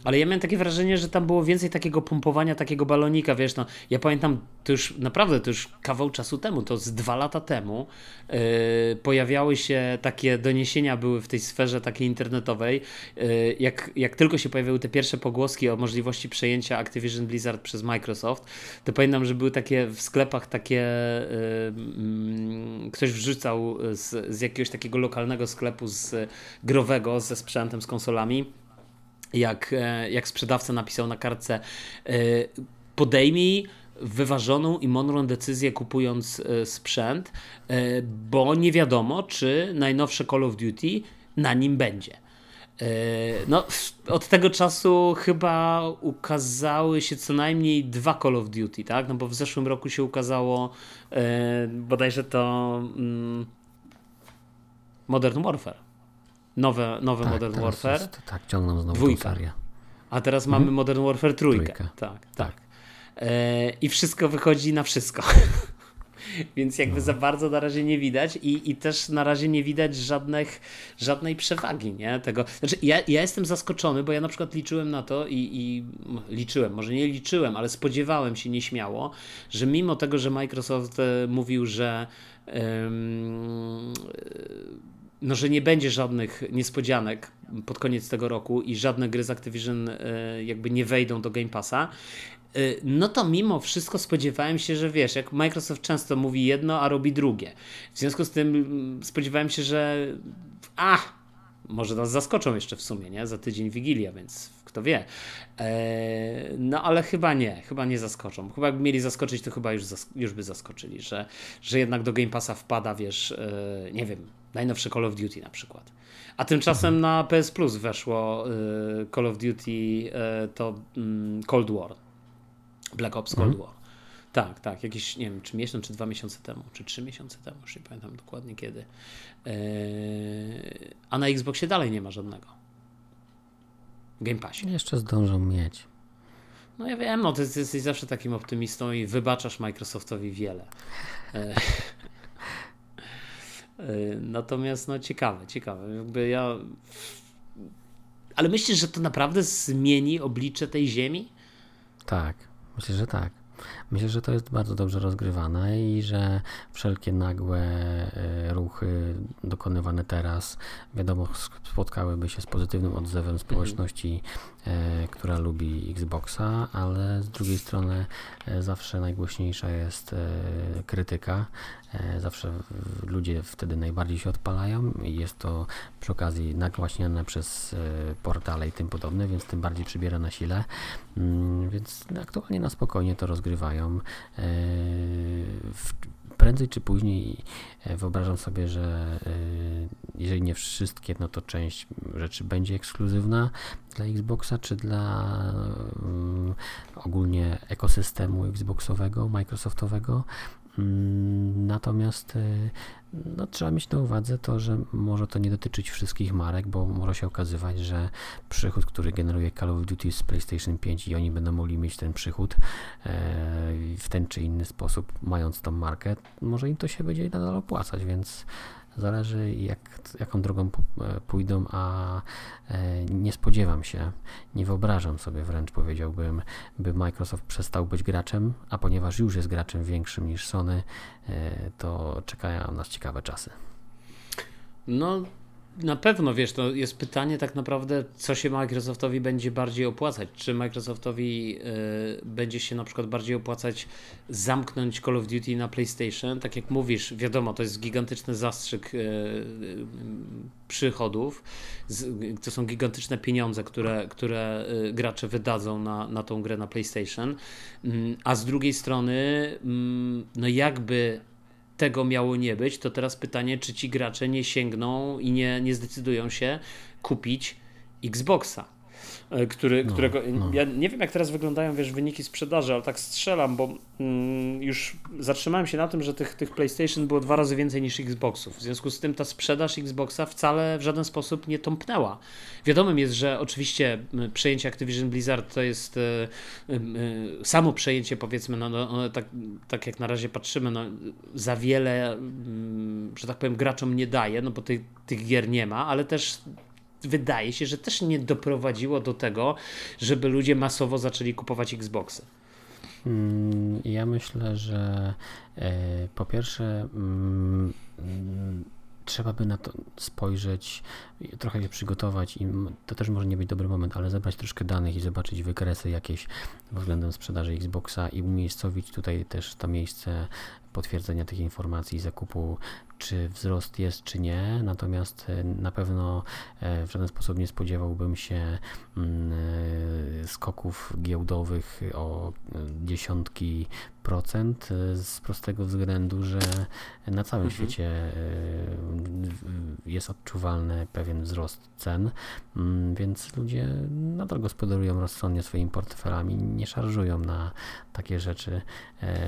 S1: Ale ja miałem takie wrażenie, że tam było więcej takiego pompowania, takiego balonika, wiesz, no, ja pamiętam, to już naprawdę, to już kawał czasu temu, to z dwa lata temu yy, pojawiały się takie doniesienia, były w tej sferze takiej internetowej, yy, jak, jak tylko się pojawiły te pierwsze pogłoski o możliwości przejęcia Activision Blizzard przez Microsoft, to pamiętam, że były takie w sklepach takie, ktoś wrzucał z, z jakiegoś takiego lokalnego sklepu z growego, ze sprzętem, z konsolami, jak, e, jak sprzedawca napisał na kartce e, podejmij wyważoną i mądrą decyzję kupując e, sprzęt, bo nie wiadomo, czy najnowsze Call of Duty na nim będzie. No, od tego czasu chyba ukazały się co najmniej dwa Call of Duty, tak? No bo w zeszłym roku się ukazało bodajże to mm, Modern Warfare nowe, nowe tak, Modern Warfare. Jest,
S2: tak, ciągną znowu dwójka.
S1: A teraz mamy mhm. Modern Warfare trójkę. trójkę. Tak, tak. tak. E, I wszystko wychodzi na wszystko. Więc jakby no. za bardzo na razie nie widać i, i też na razie nie widać żadnych, żadnej przewagi, nie? Tego, znaczy ja, ja jestem zaskoczony, bo ja na przykład liczyłem na to i, i liczyłem, może nie liczyłem, ale spodziewałem się nieśmiało, że mimo tego, że Microsoft e, mówił, że um, no, że nie będzie żadnych niespodzianek pod koniec tego roku i żadne gry z Activision e, jakby nie wejdą do Game Passa, e, no to mimo wszystko spodziewałem się, że wiesz, jak Microsoft często mówi jedno, a robi drugie. W związku z tym mm, spodziewałem się, że a, może nas zaskoczą jeszcze w sumie, nie? Za tydzień Wigilia, więc kto wie. Eee, no ale chyba nie, chyba nie zaskoczą. Chyba jakby mieli zaskoczyć, to chyba już, już by zaskoczyli, że, że jednak do Game Passa wpada, wiesz, e, nie wiem, najnowsze Call of Duty na przykład. A tymczasem mhm. na PS Plus weszło e, Call of Duty e, to mm, Cold War. Black Ops Cold mhm. War. Tak, tak, jakieś, nie wiem, czy miesiąc, czy dwa miesiące temu, czy trzy miesiące temu, już nie pamiętam dokładnie kiedy. a na Xboxie dalej nie ma żadnego. Game Passie.
S2: Jeszcze zdążą mieć.
S1: No ja wiem, no ty, ty jesteś zawsze takim optymistą i wybaczasz Microsoftowi wiele. E, e, natomiast no ciekawe, ciekawe. Jakby ja... Ale myślisz, że to naprawdę zmieni oblicze tej ziemi?
S2: Tak, myślę, że tak. Myślę, że to jest bardzo dobrze rozgrywane i że wszelkie nagłe e, ruchy dokonywane teraz, wiadomo, spotkałyby się z pozytywnym odzewem społeczności, e, która lubi Xboxa, ale z drugiej strony e, zawsze najgłośniejsza jest krytyka. Zawsze ludzie wtedy najbardziej się odpalają i jest to przy okazji nagłaśniane przez portale i tym podobne, więc tym bardziej przybiera na sile. Mm, więc aktualnie na spokojnie to rozgrywają. E, prędzej czy później e, wyobrażam sobie, że e, jeżeli nie wszystkie, no to część rzeczy będzie ekskluzywna dla Xboxa czy dla ogólnie ekosystemu Xboxowego, Microsoftowego. Mm, natomiast no, trzeba mieć na uwadze to, że może to nie dotyczyć wszystkich marek, bo może się okazywać, że przychód, który generuje Call of Duty z PlayStation 5 i oni będą mogli mieć ten przychód e, w ten czy inny sposób, mając tą markę, może im to się będzie nadal opłacać, więc Zależy jak, jaką drogą e, pójdą, a e, nie spodziewam się, nie wyobrażam sobie wręcz powiedziałbym, by Microsoft przestał być graczem, a ponieważ już jest graczem większym niż Sony, e, to czekają nas ciekawe czasy.
S1: No, na pewno, wiesz, to jest pytanie tak naprawdę, co się Microsoftowi będzie bardziej opłacać. Czy Microsoftowi y, będzie się na przykład bardziej opłacać zamknąć Call of Duty na PlayStation? Tak jak mówisz, wiadomo, to jest gigantyczny zastrzyk y, y, przychodów. Z, to są gigantyczne pieniądze, które, które gracze wydadzą na, na tą grę na PlayStation. Mm, a z drugiej strony, mm, no jakby tego miało nie być, to teraz pytanie, czy ci gracze nie sięgną i nie, nie zdecydują się kupić Xboxa. E, który, no, którego. No. Ja nie wiem, jak teraz wyglądają wiesz, wyniki sprzedaży, ale tak strzelam, bo mm, już zatrzymałem się na tym, że tych, tych PlayStation było dwa razy więcej niż Xboxów. W związku z tym ta sprzedaż Xboxa wcale w żaden sposób nie tąpnęła. Wiadomym jest, że oczywiście przejęcie Activision Blizzard to jest y, y, y, samo przejęcie, powiedzmy, no, no, no, tak, tak jak na razie patrzymy, no, za wiele, że tak powiem, graczom nie daje, no bo tych, tych gier nie ma, ale też wydaje się, że też nie doprowadziło do tego, żeby ludzie masowo zaczęli kupować Xboxy.
S2: Mm, ja myślę, że e, po pierwsze mm, trzeba by na to spojrzeć, trochę się przygotować i to też może nie być dobry moment, ale zebrać troszkę danych i zobaczyć wykresy jakieś względem sprzedaży Xboxa i umiejscowić tutaj też to miejsce potwierdzenia tych informacji, zakupu czy wzrost jest, czy nie. Natomiast e, na pewno e, w żaden sposób nie spodziewałbym się mm, e, skoków giełdowych o dziesiątki procent z prostego względu, że na całym mhm. świecie jest odczuwalny pewien wzrost cen, mm, więc ludzie nadal gospodarują rozsądnie swoimi portfelami, nie szarżują na takie rzeczy,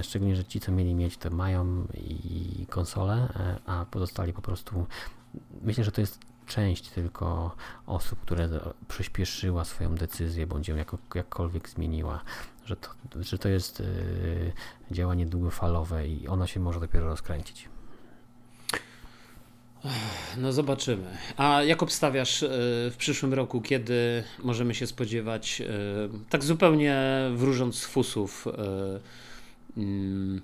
S2: szczególnie, że ci, co mieli mieć, to mają i konsole, a pozostali po prostu. Myślę, że to jest część tylko osób, które przyspieszyła swoją decyzję bądź ją jako, jakkolwiek zmieniła, że to, że to jest yy, działanie długofalowe i ono się może dopiero rozkręcić.
S1: No zobaczymy. A jak obstawiasz yy, w przyszłym roku, kiedy możemy się spodziewać, yy, tak zupełnie wróżąc z fusów, mm,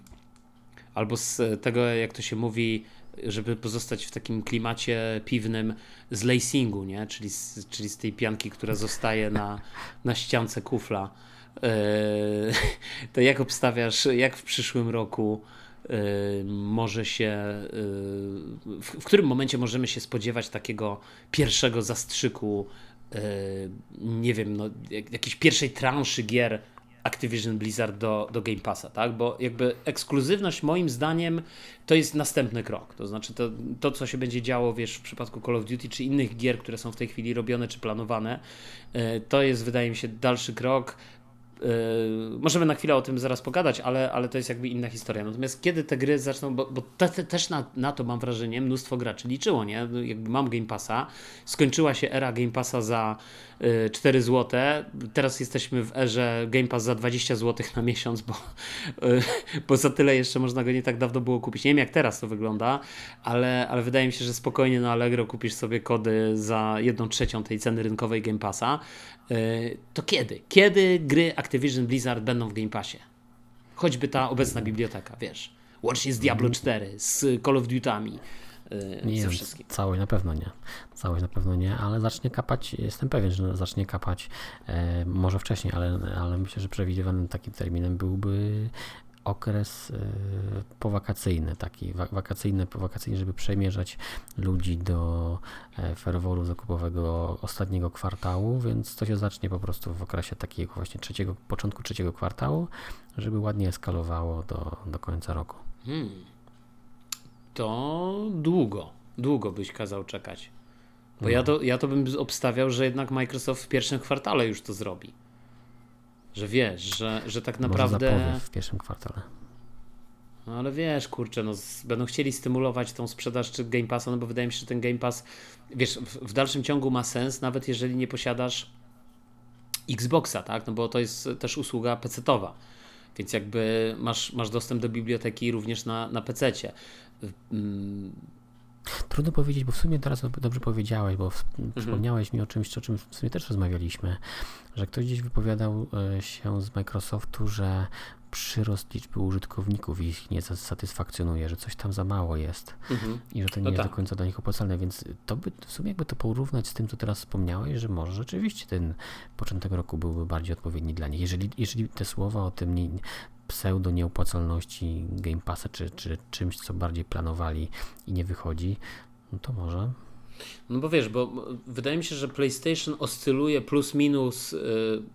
S1: albo z tego, jak to się mówi, żeby pozostać w takim klimacie piwnym z lacingu, nie? Czyli, z, czyli z tej pianki, która zostaje na, na ściance kufla. Yy, to jak obstawiasz, jak w przyszłym roku yy, może się, w, w, którym momencie możemy się spodziewać takiego pierwszego zastrzyku, nie wiem, no, jakiejś pierwszej transzy gier Activision Blizzard do, do Game Passa, tak? Bo jakby ekskluzywność moim zdaniem to jest następny krok. To znaczy to, to, co się będzie działo, wiesz, w przypadku Call of Duty, czy innych gier, które są w tej chwili robione, czy planowane, e, to jest, wydaje mi się, dalszy krok. Yy, możemy na chwilę o tym zaraz pogadać, ale, ale to jest jakby inna historia. Natomiast kiedy te gry zaczną, bo, bo te, te, też na, na to mam wrażenie, mnóstwo graczy liczyło, nie? Jakby mam Game Passa, skończyła się era Game Passa za 4 zł. Teraz jesteśmy w erze Game Pass za 20 zł na miesiąc, bo, y, bo za tyle jeszcze można go nie tak dawno było kupić. Nie wiem jak teraz to wygląda, ale, ale wydaje mi się, że spokojnie na Allegro kupisz sobie kody za 1 trzecią tej ceny rynkowej Game Passa. Y, to kiedy? Kiedy gry Activision Blizzard będą w Game Passie? Choćby ta obecna biblioteka, wiesz. Łącznie z Diablo 4, z Call of Duty'ami,
S2: Y, nie, ze wszystkim. Całość na pewno nie. Całość na pewno nie, ale zacznie kapać, jestem pewien, że zacznie kapać e, może wcześniej, ale, ale myślę, że przewidywanym takim terminem byłby okres e, powakacyjny, taki wakacyjny, powakacyjny, żeby przemierzać ludzi do e, ferworu zakupowego ostatniego kwartału, więc to się zacznie po prostu w okresie takiego właśnie trzeciego, początku trzeciego kwartału, żeby ładnie eskalowało do, do końca roku. Hmm
S1: to długo, długo byś kazał czekać. Bo ja, to, ja to bym obstawiał, że jednak Microsoft w pierwszym kwartale już to zrobi. Że wiesz, że, że tak naprawdę.
S2: w pierwszym kwartale.
S1: No ale wiesz, kurczę, no, będą chcieli stymulować tą sprzedaż czy Game Passa, no bo wydaje mi się, że ten Game Pass, wiesz, w, w dalszym ciągu ma sens, nawet jeżeli nie posiadasz Xboxa, tak? No bo to jest też usługa PC-towa. Więc jakby masz, masz dostęp do biblioteki również na, na PC-cie.
S2: Trudno powiedzieć, bo w sumie teraz dobrze powiedziałeś, bo mhm. przypomniałeś mi o czymś, o czym w sumie też rozmawialiśmy, że ktoś gdzieś wypowiadał e, się z Microsoftu, że przyrost liczby użytkowników ich nie satysfakcjonuje, że coś tam za mało jest mhm. i że to nie no jest tak. do końca dla nich opłacalne, więc to by w sumie jakby to porównać z tym, co teraz wspomniałeś, że może rzeczywiście ten początek roku byłby bardziej odpowiedni dla nich. Jeżeli, jeżeli te słowa o tym nie, pseudo nieopłacalności Game Passa, czy, czy czymś, co bardziej planowali i nie wychodzi, no to może.
S1: No bo wiesz, bo wydaje mi się, że PlayStation oscyluje plus minus y,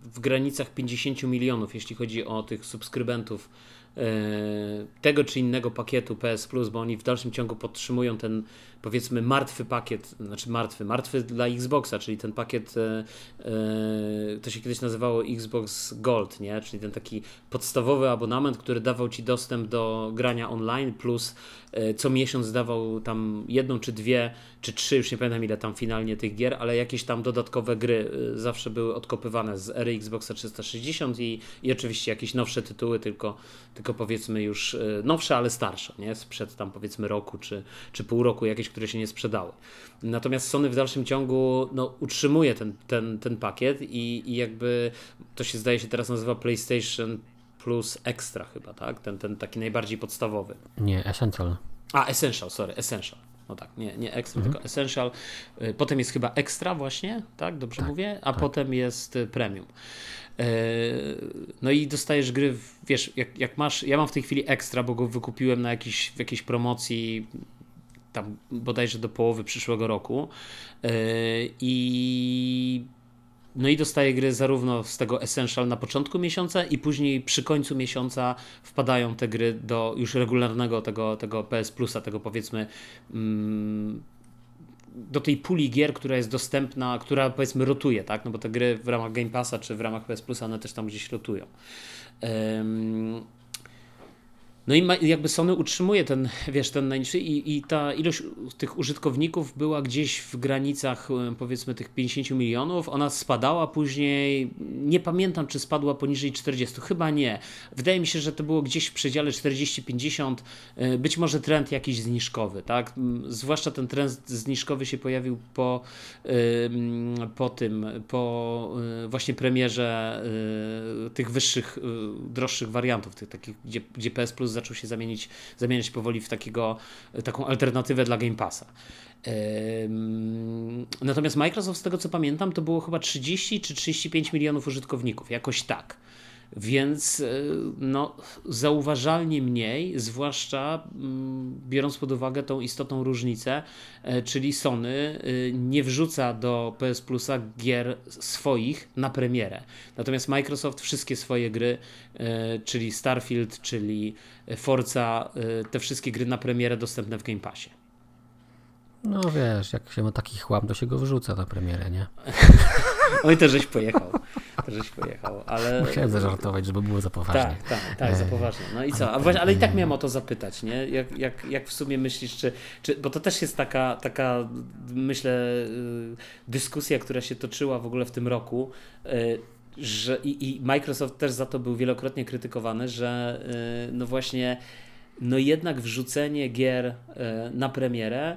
S1: w granicach 50 milionów, jeśli chodzi o tych subskrybentów y, tego czy innego pakietu PS Plus, bo oni w dalszym ciągu podtrzymują ten powiedzmy martwy pakiet, znaczy martwy, martwy dla Xboxa, czyli ten pakiet, e, e, to się kiedyś nazywało Xbox Gold, nie? czyli ten taki podstawowy abonament, który dawał Ci dostęp do grania online, plus e, co miesiąc dawał tam jedną czy dwie, czy trzy, już nie pamiętam ile tam finalnie tych gier, ale jakieś tam dodatkowe gry zawsze były odkopywane z ery Xboxa 360 i, i oczywiście jakieś nowsze tytuły, tylko, tylko powiedzmy już nowsze, ale starsze, nie? sprzed tam powiedzmy roku czy, czy pół roku, jakieś które się nie sprzedały. Natomiast Sony w dalszym ciągu no, utrzymuje ten, ten, ten pakiet i, i jakby to się zdaje się teraz nazywa PlayStation Plus Extra chyba, tak? Ten, ten taki najbardziej podstawowy.
S2: Nie, Essential.
S1: A, Essential, sorry, Essential. No tak, nie, nie extra, mhm. tylko essential. Y, potem jest chyba extra właśnie, tak? Dobrze tak, mówię? A tak. potem jest y, premium. Y, no i dostajesz gry, wiesz, jak, jak masz, ja mam w tej chwili ekstra, bo go wykupiłem na jakiś, w jakiejś promocji tam bodajże do połowy przyszłego roku. E, I no i dostaję gry zarówno z tego Essential na początku miesiąca i później przy końcu miesiąca wpadają te gry do już regularnego tego, tego PS Plusa, tego powiedzmy mm, do tej puli gier, która jest dostępna, która powiedzmy rotuje, tak? No bo te gry w ramach Game Passa czy w ramach PS Plusa one też tam gdzieś rotują. No i jakby Sony utrzymuje ten, wiesz, ten najniższy i, i ta ilość tych użytkowników była gdzieś w granicach e, powiedzmy tych 50 milionów, ona spadała później, nie pamiętam czy spadła poniżej 40, chyba nie. Wydaje mi się, że to było gdzieś w przedziale 40-50, e, być może trend jakiś zniżkowy, tak? Zwłaszcza ten trend zniżkowy się pojawił po, po tym, po e, właśnie premierze tych wyższych, droższych wariantów, tych takich, gdzie, gdzie PS Plus zaczął się zamienić, zamieniać powoli w takiego, taką alternatywę dla Game Passa. Natomiast Microsoft, z tego co pamiętam, to było chyba 30 czy 35 milionów użytkowników, jakoś tak. Więc e, no, zauważalnie mniej, zwłaszcza mm, biorąc pod uwagę tą istotną różnicę, e, czyli Sony e, nie wrzuca do PS Plusa gier swoich na premierę. Natomiast Microsoft wszystkie swoje gry, czyli Starfield, czyli Forza, te wszystkie gry na premierę dostępne w Game Passie.
S2: No wiesz, jak się ma taki chłam, to się go wrzuca na premierę, nie?
S1: Oj, to żeś pojechał. Żeś pojechał, ale...
S2: Musiałem zażartować, żeby było za poważnie.
S1: Tak, tak, tak, za poważnie. No i co? Ale, właśnie, ale i tak miałem o to zapytać, nie? Jak, jak, jak w sumie myślisz, czy, czy... Bo to też jest taka, taka, myślę, y, dyskusja, która się toczyła w ogóle w tym roku, y, że i, i Microsoft też za to był wielokrotnie krytykowany, że y, no właśnie, no jednak wrzucenie gier na premierę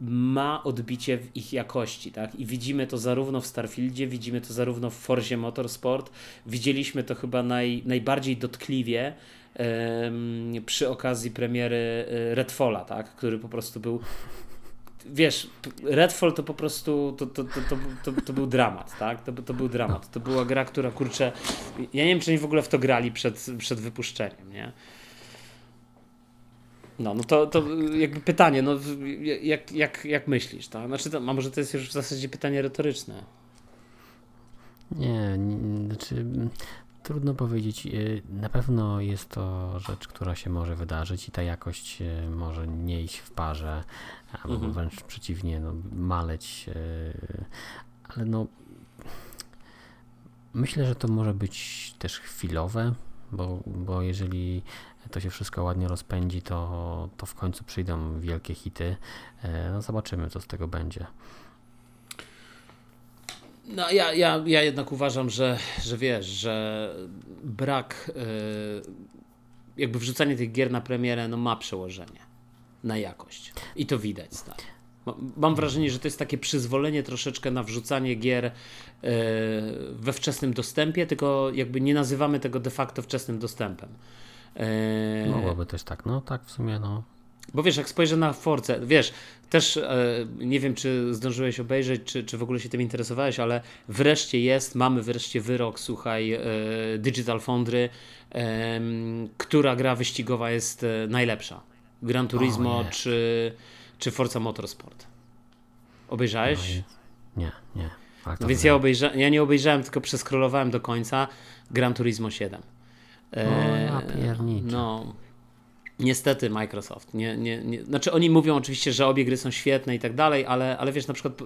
S1: ma odbicie w ich jakości, tak? I widzimy to zarówno w Starfieldzie, widzimy to zarówno w Forzie Motorsport, widzieliśmy to chyba naj, najbardziej dotkliwie um, przy okazji premiery e, Redfalla, tak? Który po prostu był wiesz, Redfall to po prostu to, to, to, to, to, był dramat, tak? To, to był dramat. To była gra, która kurczę, ja nie wiem, czy oni w ogóle w to grali przed, przed wypuszczeniem, nie? No, no to, to jakby pytanie, no jak, jak, jak myślisz, tak? Znaczy, to, a może to jest już w zasadzie pytanie retoryczne?
S2: Nie, nie znaczy trudno powiedzieć. Y, na pewno jest to rzecz, która się może wydarzyć i ta jakość y, może nie iść w parze, albo mhm. wręcz przeciwnie, no, maleć, y, ale no myślę, że to może być też chwilowe, bo, bo jeżeli to się wszystko ładnie rozpędzi, to, to w końcu przyjdą wielkie hity. No zobaczymy, co z tego będzie.
S1: No ja, ja, ja jednak uważam, że, że wiesz, że brak jakby wrzucanie tych gier na premierę no ma przełożenie na jakość. I to widać. Mam wrażenie, że to jest takie przyzwolenie troszeczkę na wrzucanie gier e, we wczesnym dostępie, tylko jakby nie nazywamy tego de facto wczesnym dostępem.
S2: E, Mogłoby też tak, no tak w sumie, no.
S1: Bo wiesz, jak spojrzę na Force, wiesz, też e, nie wiem, czy zdążyłeś obejrzeć, czy, czy w ogóle się tym interesowałeś, ale wreszcie jest, mamy wreszcie wyrok, słuchaj, Digital Foundry, która gra wyścigowa jest najlepsza. Gran Turismo czy czy Forza Motorsport? Obejrzałeś?
S2: No, nie, nie.
S1: Tak, no więc ja, obejrza ja nie obejrzałem, tylko przeskrolowałem do końca Gran Turismo 7.
S2: E, ja
S1: no, Niestety Microsoft. Nie, nie, nie, znaczy oni mówią oczywiście, że obie gry są świetne i tak dalej, ale, ale wiesz, na przykład...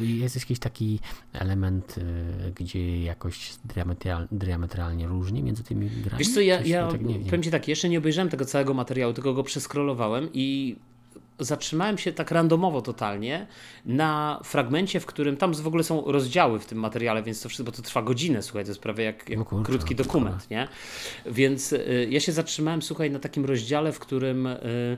S2: Jest jakiś taki element, y, gdzie jakoś diametral, diametralnie różni między tymi grami?
S1: Wiesz co, ja, ja tak powiem Ci tak, jeszcze nie obejrzałem tego całego materiału, tylko go przeskrolowałem i zatrzymałem się tak randomowo totalnie na fragmencie, w którym tam w ogóle są rozdziały w tym materiale, więc to wszystko, bo to trwa godzinę, słuchaj, to jest prawie jak, jak no krótki dokument, nie? Więc y, ja się zatrzymałem, słuchaj, na takim rozdziale, w którym y,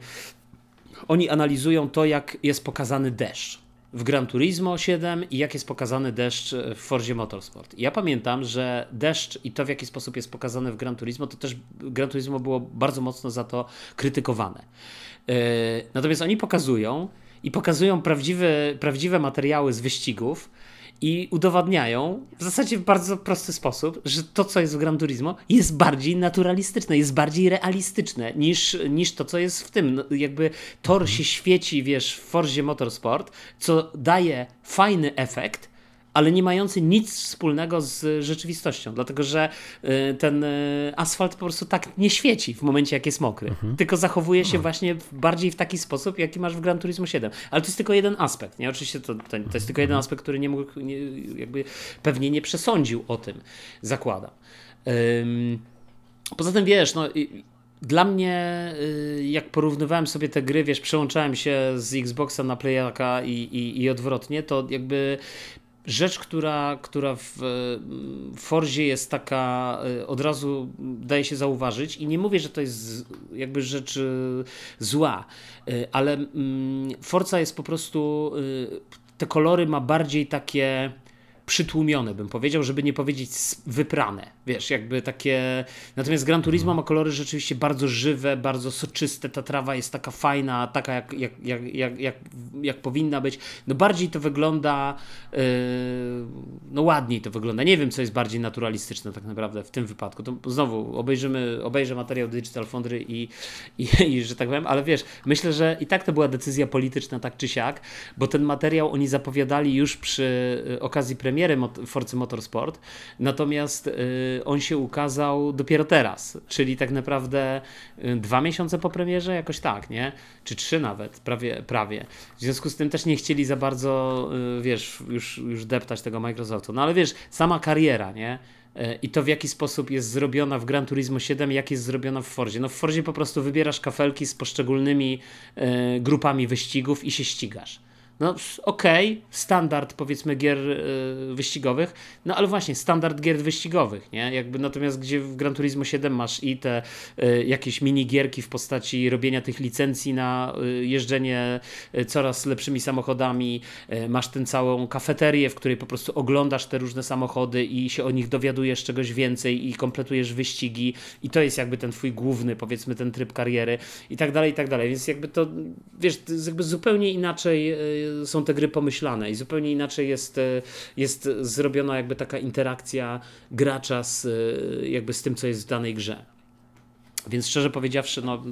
S1: oni analizują to, jak jest pokazany deszcz w Gran Turismo 7 i jak jest pokazany deszcz w Forzie Motorsport. ja pamiętam, że deszcz i to w jaki sposób jest pokazany w Gran Turismo, to też Gran Turismo było bardzo mocno za to krytykowane. E, natomiast oni pokazują i pokazują prawdziwe, prawdziwe materiały z wyścigów i udowadniają w zasadzie w bardzo prosty sposób, że to, co jest w Gran Turismo, jest bardziej naturalistyczne, jest bardziej realistyczne niż, niż to, co jest w tym. No, jakby tor się świeci, wiesz, w Forzie Motorsport, co daje fajny efekt, ale nie mający nic wspólnego z rzeczywistością, dlatego że y, ten y, asfalt po prostu tak nie świeci w momencie, jak jest mokry, mhm. tylko zachowuje się właśnie bardziej w taki sposób, jaki masz w Gran Turismo 7. Ale to jest tylko jeden aspekt, nie? Oczywiście to, to, jest tylko jeden mhm. aspekt, który nie mógł, nie, jakby pewnie nie przesądził o tym, zakładam. Ym, poza tym wiesz, no dla mnie, y, jak porównywałem sobie te gry, wiesz, przełączałem się z Xboxa na Playaka i, i, i odwrotnie, to jakby rzecz, która, która w Forzie jest taka, e, od razu daje się zauważyć. I nie mówię, że to jest jakby rzecz e, zła, e, ale mm, Forza jest po prostu, te kolory ma bardziej takie przytłumione, bym powiedział, żeby nie powiedzieć wyprane. Wiesz, jakby takie. Natomiast Gran Turismo ma kolory rzeczywiście bardzo żywe, bardzo soczyste. Ta trawa jest taka fajna, taka jak, jak, jak, jak, jak, jak powinna być. No bardziej to wygląda. Yy, no ładniej to wygląda. Nie wiem, co jest bardziej naturalistyczne tak naprawdę w tym wypadku. To znowu obejrzymy, obejrzę materiał Digital Foundry i, i, i że tak powiem, ale wiesz, myślę, że i tak to była decyzja polityczna, tak czy siak, bo ten materiał oni zapowiadali już przy y, okazji premiery premiery Forcy Motorsport, natomiast y, on się ukazał dopiero teraz, czyli tak naprawdę y, dwa miesiące po premierze, jakoś tak, nie? Czy trzy nawet, prawie. prawie. W związku z tym też nie chcieli za bardzo, y, wiesz, już, już deptać tego Microsoftu. No ale wiesz, sama kariera, nie? i to w jaki sposób jest zrobiona w Gran Turismo 7, jak jest zrobiona w Forzie. No w Forzie po prostu wybierasz kafelki z poszczególnymi grupami wyścigów i się ścigasz. No okej, okay, standard powiedzmy gier y, wyścigowych, no ale właśnie standard gier wyścigowych, nie? Jakby natomiast gdzie w Gran Turismo 7 masz i te y, jakieś minigierki w postaci robienia tych licencji na y, jeżdżenie coraz lepszymi samochodami, masz tę całą kafeterię, w której po prostu oglądasz te różne samochody i się o nich dowiadujesz czegoś więcej i kompletujesz wyścigi. I to jest jakby ten twój główny, powiedzmy ten tryb kariery i tak dalej, i tak dalej, więc jakby to, wiesz, to jest jakby zupełnie inaczej są te gry pomyślane i zupełnie inaczej jest, e, jest zrobiona jakby taka interakcja gracza z, e, jakby z tym, co jest w danej grze. Więc szczerze powiedziawszy, no,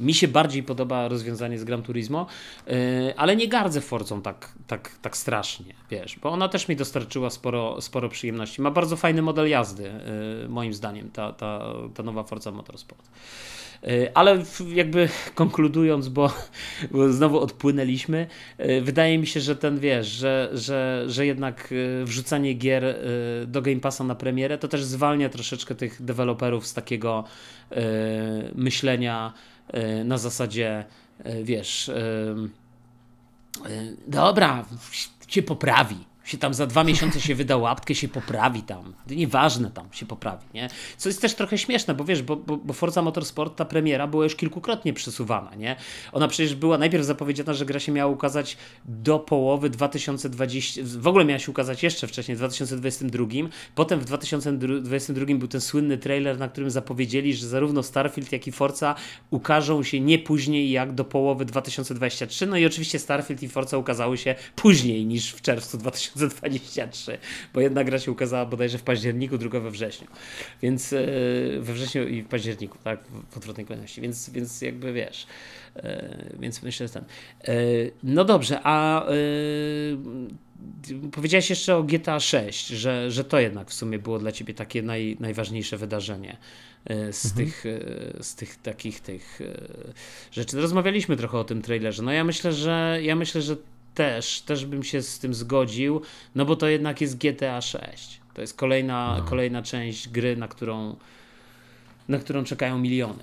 S1: mi się bardziej podoba rozwiązanie z Gran Turismo, yy, ale nie gardzę Forzą tak, tak, tak strasznie, wiesz, bo ona też mi dostarczyła sporo, sporo przyjemności. Ma bardzo fajny model jazdy, yy, moim zdaniem, ta, ta, ta nowa Forza Motorsport. Ale jakby konkludując, bo, bo, znowu odpłynęliśmy, wydaje mi się, że ten wiesz, że, że, że jednak wrzucanie gier do Game Passa na premierę to też zwalnia troszeczkę tych deweloperów z takiego myślenia na zasadzie, wiesz, dobra, się poprawi się tam za dwa miesiące się wyda łapkę, się poprawi tam. Nieważne tam się poprawi, nie? Co jest też trochę śmieszne, bo wiesz, bo, bo, bo Forza Motorsport, ta premiera była już kilkukrotnie przesuwana, nie? Ona przecież była najpierw zapowiedziana, że gra się miała ukazać do połowy 2020, w ogóle miała się ukazać jeszcze wcześniej, w 2022, potem w 2022 był ten słynny trailer, na którym zapowiedzieli, że zarówno Starfield, jak i Forza ukażą się nie później jak do połowy 2023, no i oczywiście Starfield i Forza ukazały się później niż w czerwcu 2023 2023, bo jedna gra się ukazała bodajże w październiku, druga we wrześniu. Więc e, we wrześniu i w październiku, tak, w odwrotnej kolejności. Więc, więc jakby wiesz. E, więc myślę, że ten. E, no dobrze, a powiedziałeś jeszcze o GTA 6, że, że to jednak w sumie było dla ciebie takie naj, najważniejsze wydarzenie z, mhm. tych, z tych takich tych rzeczy. Rozmawialiśmy trochę o tym trailerze. No ja myślę, że ja myślę, że też, też bym się z tym zgodził, no bo to jednak jest GTA 6. To jest kolejna, no. kolejna część gry, na którą, na którą czekają miliony.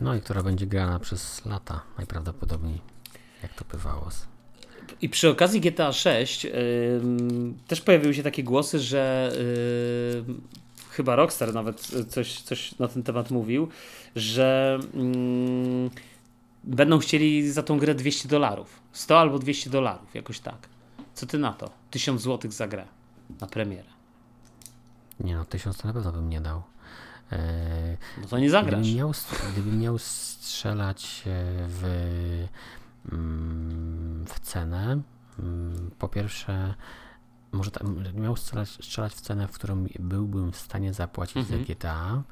S2: No i która będzie grana przez lata najprawdopodobniej, jak to bywało.
S1: I przy okazji GTA 6 yy, też pojawiły się takie głosy, że yy, chyba Rockstar nawet coś, coś na ten temat mówił, że yy, będą chcieli za tą grę 200 dolarów. 100 albo 200 dolarów, jakoś tak. Co ty na to? 1000 złotych za grę na premierę.
S2: Nie no, 1000 to na pewno bym nie dał.
S1: Eee, no to nie zagrasz.
S2: Gdybym miał, gdybym miał strzelać e, w, mm, w cenę, mm, po pierwsze, może ta, miał strzelać, strzelać w cenę, w którą byłbym w stanie zapłacić mhm. za GTA,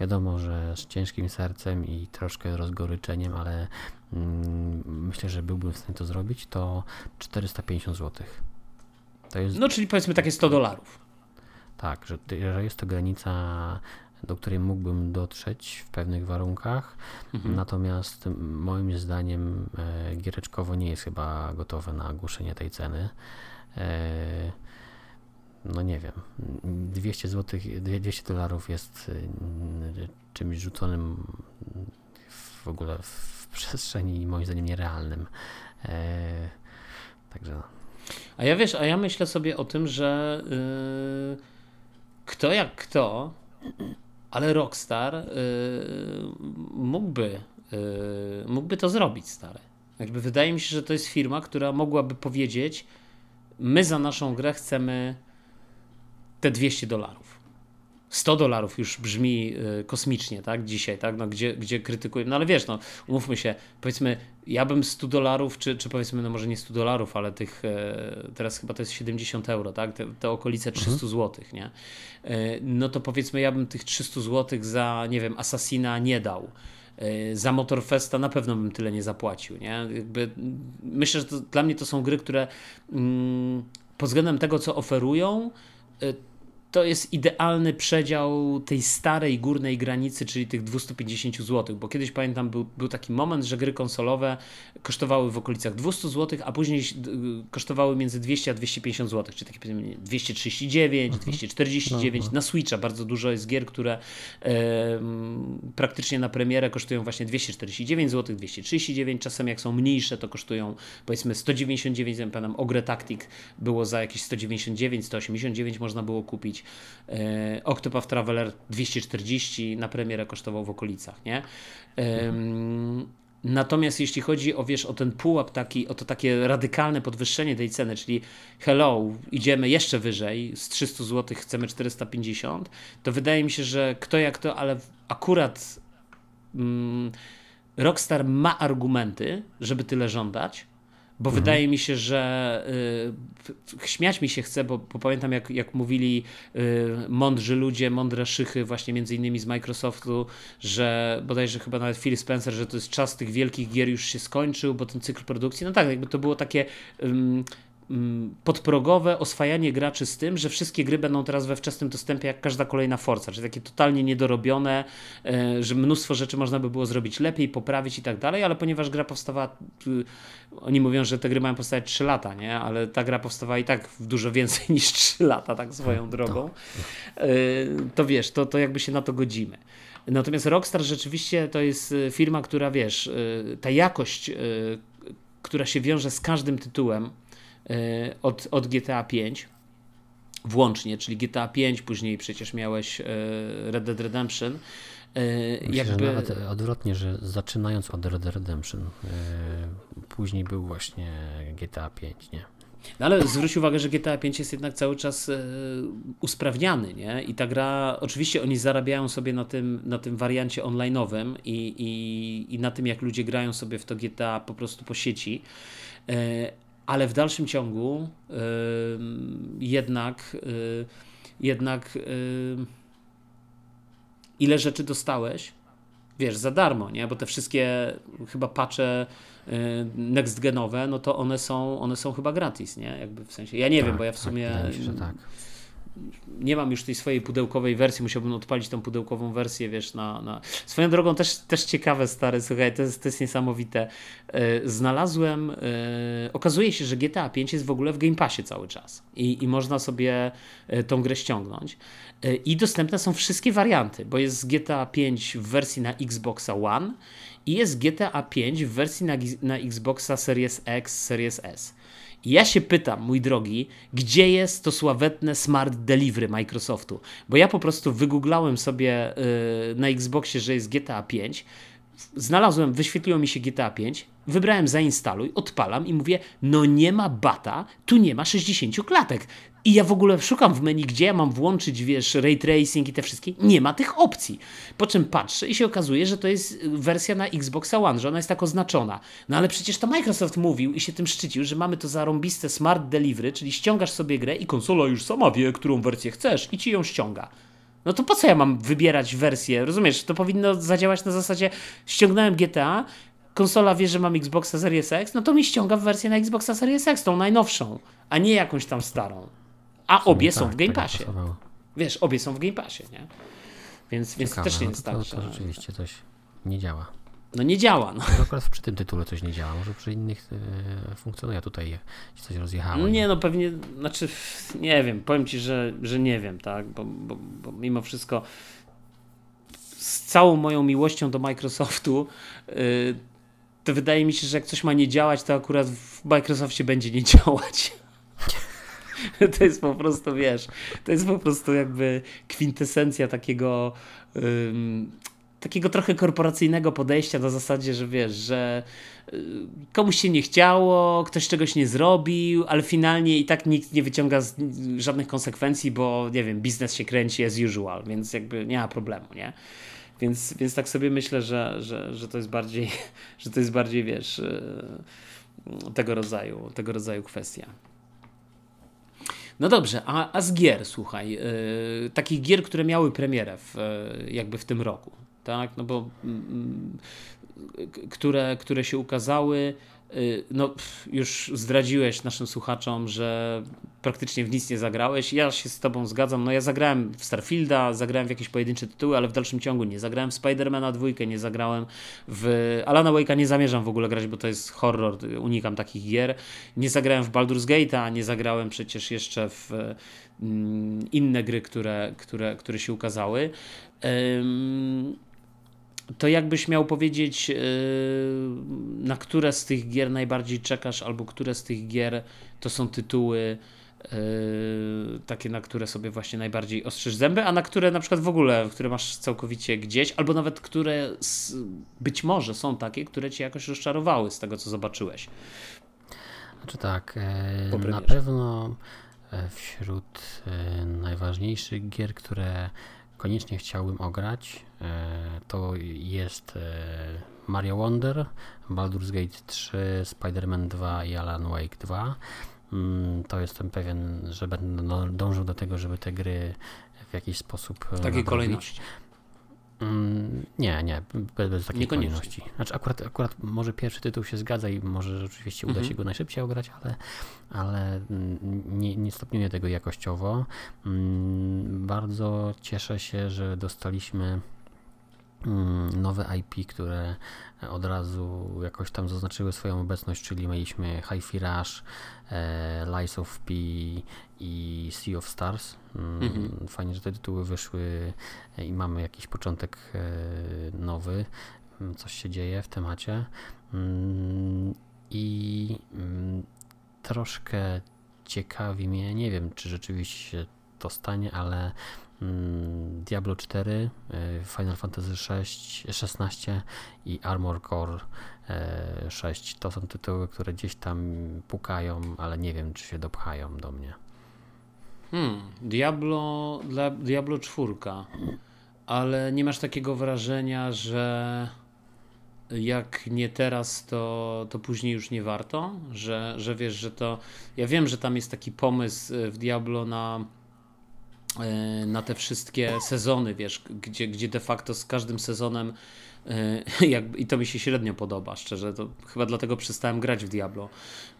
S2: Wiadomo, że z ciężkim sercem i troszkę rozgoryczeniem, ale mm, myślę, że byłbym w stanie to zrobić, to 450 zł.
S1: To jest... No, czyli powiedzmy takie 100 dolarów.
S2: Tak, że, że jest to granica, do której mógłbym dotrzeć w pewnych warunkach. Mhm. Natomiast moim zdaniem e, giereczkowo nie jest chyba gotowe na ogłoszenie tej ceny. E, no nie wiem, 200 zł, 200 dolarów jest y, czymś rzuconym w ogóle w przestrzeni moim zdaniem nierealnym. E, także no.
S1: A ja wiesz, a ja myślę sobie o tym, że yy, kto jak kto, ale Rockstar yy, mógłby, yy, mógłby to zrobić, stary. Jakby wydaje mi się, że to jest firma, która mogłaby powiedzieć, my za naszą grę chcemy te 200 dolarów. 100 dolarów już brzmi y, kosmicznie, tak, dzisiaj, tak, no, gdzie, gdzie krytykuję, no ale wiesz, no, umówmy się, powiedzmy, ja bym 100 dolarów, czy, czy powiedzmy, no może nie 100 dolarów, ale tych, e, teraz chyba to jest 70 euro, tak, te, te okolice 300 mhm. zł, nie, e, no to powiedzmy, ja bym tych 300 zł za, nie wiem, Assassina nie dał, e, za Motorfesta na pewno bym tyle nie zapłacił, nie, jakby, myślę, że to, dla mnie to są gry, które mm, pod względem tego, co oferują, it to jest idealny przedział tej starej górnej granicy, czyli tych 250 zł, bo kiedyś pamiętam był, był taki moment, że gry konsolowe kosztowały w okolicach 200 zł, a później kosztowały między 200 a 250 zł, czyli takie 239, mhm. 249 no, no. na Switcha bardzo dużo jest gier, które e, praktycznie na premierę kosztują właśnie 249 zł, 239, czasem jak są mniejsze to kosztują powiedzmy 199, pamiętam Ogre Tactic było za jakieś 199, 189 można było kupić E, Octopath Traveler 240 na premierę kosztował w okolicach, nie? Natomiast jeśli chodzi o, wiesz, o ten pułap taki, o to takie radykalne podwyższenie tej ceny, czyli hello, idziemy jeszcze wyżej, z 300 zł chcemy 450, to wydaje mi się, że kto jak to, ale akurat mm, Rockstar ma argumenty, żeby tyle żądać, bo mhm. wydaje mi się, że y, śmiać mi się chce, bo, bo pamiętam jak, jak mówili y, mądrzy ludzie, mądre szychy właśnie między innymi z Microsoftu, że bodajże chyba nawet Phil Spencer, że to jest czas tych wielkich gier już się skończył, bo ten cykl produkcji, no tak, jakby to było takie mm, podprogowe oswajanie graczy z tym, że wszystkie gry będą teraz we wczesnym dostępie jak każda kolejna Forza, czyli takie totalnie niedorobione, e, że mnóstwo rzeczy można by było zrobić lepiej, poprawić i tak dalej, ale ponieważ gra powstawała, oni mówią, że te gry mają powstać 3 lata, nie? ale ta gra powstawała i tak w dużo więcej niż 3 lata, tak swoją drogą, e, to wiesz, to, to jakby się na to godzimy. Natomiast Rockstar rzeczywiście to jest firma, która wiesz, ta jakość która się wiąże z każdym tytułem e, od, od GTA 5 włącznie, czyli GTA 5, później przecież miałeś e, Red Dead Redemption.
S2: E, Myślę, jakby... że nawet odwrotnie, że zaczynając od Red Dead Redemption, później był właśnie GTA 5, nie?
S1: No ale zwróć uwagę, że GTA 5 jest jednak cały czas usprawniany, nie? I ta gra, oczywiście oni zarabiają sobie na tym, na tym wariancie online'owym i, i, i na tym, jak ludzie grają sobie w to GTA po prostu po sieci, ale w dalszym ciągu e, jednak, e, jednak e, ile rzeczy dostałeś, wiesz, za darmo, nie? Bo te wszystkie chyba pacze y, next genowe, no to one są, one są chyba gratis, nie? Jakby w sensie, ja nie tak, wiem, bo ja w tak, sumie tak, się, tak. Nie mam już tej swojej pudełkowej wersji, musiałbym odpalić tą pudełkową wersję, wiesz, na, na... Swoją drogą też, też ciekawe, stary, słuchaj, to jest, to jest niesamowite. Y, znalazłem, y, okazuje się, że GTA 5 jest w ogóle w Game Passie cały czas i, i można sobie tą grę ściągnąć. I dostępne są wszystkie warianty, bo jest GTA 5 w wersji na Xboxa One i jest GTA 5 w wersji na, na Xboxa Series X, Series S. I ja się pytam, mój drogi, gdzie jest to sławetne Smart Delivery Microsoftu? Bo ja po prostu wygooglałem sobie yy, na Xboxie, że jest GTA 5, znalazłem, wyświetliło mi się GTA 5, wybrałem zainstaluj, odpalam i mówię, no nie ma bata, tu nie ma 60 klatek. I ja w ogóle szukam w menu, gdzie ja mam włączyć, wiesz, ray tracing i te wszystkie. Nie ma tych opcji. Po czym patrzę i się okazuje, że to jest wersja na Xbox One, że ona jest tak oznaczona. No ale przecież to Microsoft mówił i się tym szczycił, że mamy to zarąbiste Smart Delivery, czyli ściągasz sobie grę i konsola już sama wie, którą wersję chcesz i ci ją ściąga. No to po co ja mam wybierać wersję? Rozumiesz? To powinno zadziałać na zasadzie ściągnąłem GTA, konsola wie, że mam Xboxa Series X, no to mi ściąga wersję na Xboxa Series X, tą najnowszą, a nie jakąś tam starą. A obie tak, są w Game tak Passie. Wiesz, obie są w Game Passie, nie? Więc, więc też nie no jest
S2: to, tak, to, to rzeczywiście coś nie działa.
S1: No nie działa. No.
S2: Akurat przy tym tytule coś nie działa, może przy innych e, funkcjonuje, tutaj coś rozjechało.
S1: Nie, no pewnie, znaczy nie wiem, powiem Ci, że, że nie wiem, tak, bo, bo, bo mimo wszystko z całą moją miłością do Microsoftu y, to wydaje mi się, że jak coś ma nie działać, to akurat w Microsoftie będzie nie działać. to jest po prostu, wiesz, to jest po prostu jakby kwintesencja takiego um, takiego trochę korporacyjnego podejścia na zasadzie, że wiesz, że y, komuś się nie chciało, ktoś czegoś nie zrobił, ale finalnie i tak nikt nie wyciąga żadnych konsekwencji, bo nie wiem, biznes się kręci as usual, więc jakby nie ma problemu, nie? Więc, więc tak sobie myślę, że, że, że to jest bardziej, że to jest bardziej, wiesz, y, tego rodzaju, tego rodzaju kwestia. No dobrze, a, a z gier, słuchaj, yy, takich gier, które miały premierę w, yy, jakby w tym roku, tak, no bo yy, które, które się ukazały, Y, no, już zdradziłeś naszym słuchaczom, że praktycznie w nic nie zagrałeś. Ja się z Tobą zgadzam. No, ja zagrałem w Starfielda, zagrałem w jakieś pojedyncze tytuły, ale w dalszym ciągu nie zagrałem w Spidermana dwójkę, nie zagrałem w Alana Wake'a, nie zamierzam w ogóle grać, bo to jest horror, unikam takich gier. Nie zagrałem w Baldur's Gate'a, nie zagrałem przecież jeszcze w mm, inne gry, które, które, które się ukazały to jakbyś miał powiedzieć, yy, na które z tych gier najbardziej czekasz, albo które z tych gier to są tytuły yy, takie, na które sobie właśnie najbardziej ostrzysz zęby, a na które na przykład w ogóle, które masz całkowicie gdzieś, albo nawet które być może są takie, które cię jakoś rozczarowały z tego, co zobaczyłeś.
S2: Znaczy tak, e, na pewno e, wśród e, najważniejszych gier, które koniecznie chciałbym ograć, e, to jest e, Mario Wonder, Baldur's Gate 3, Spider-Man 2 i Alan Wake 2. Mm, to jestem pewien, że będę dążył do tego, żeby te gry w jakiś sposób.
S1: W takiej kolejności.
S2: Mm, nie, nie, bez, bez takiej kolejności. Znaczy akurat, akurat może pierwszy tytuł się zgadza i może rzeczywiście uda mhm. się go najszybciej ograć, ale, ale nie, nie stopniuję tego jakościowo. Mm, bardzo cieszę się, że dostaliśmy mm, nowe IP, które od razu jakoś tam zaznaczyły swoją obecność, czyli mieliśmy Hi-Fi Rush, e, Lies of P i Sea of Stars. Mm, mhm. Fajnie, że te tytuły wyszły i mamy jakiś początek e, nowy, mm, coś się dzieje w temacie. Mm, I troszkę ciekawi mnie, nie wiem czy rzeczywiście to stanie, ale Diablo 4, e, Final Fantasy 6, 16 i Armor Core 6 to są tytuły, które gdzieś tam pukają, ale nie wiem, czy się dopchają do mnie.
S1: Hmm, Diablo, dla Diablo 4, ale nie masz takiego wrażenia, że jak nie teraz, to, to później już nie warto? Że, że wiesz, że to. Ja wiem, że tam jest taki pomysł w Diablo na e, na te wszystkie sezony, wiesz, gdzie, gdzie de facto z każdym sezonem E, i to mi się średnio podoba, szczerze. To chyba dlatego przestałem grać w Diablo,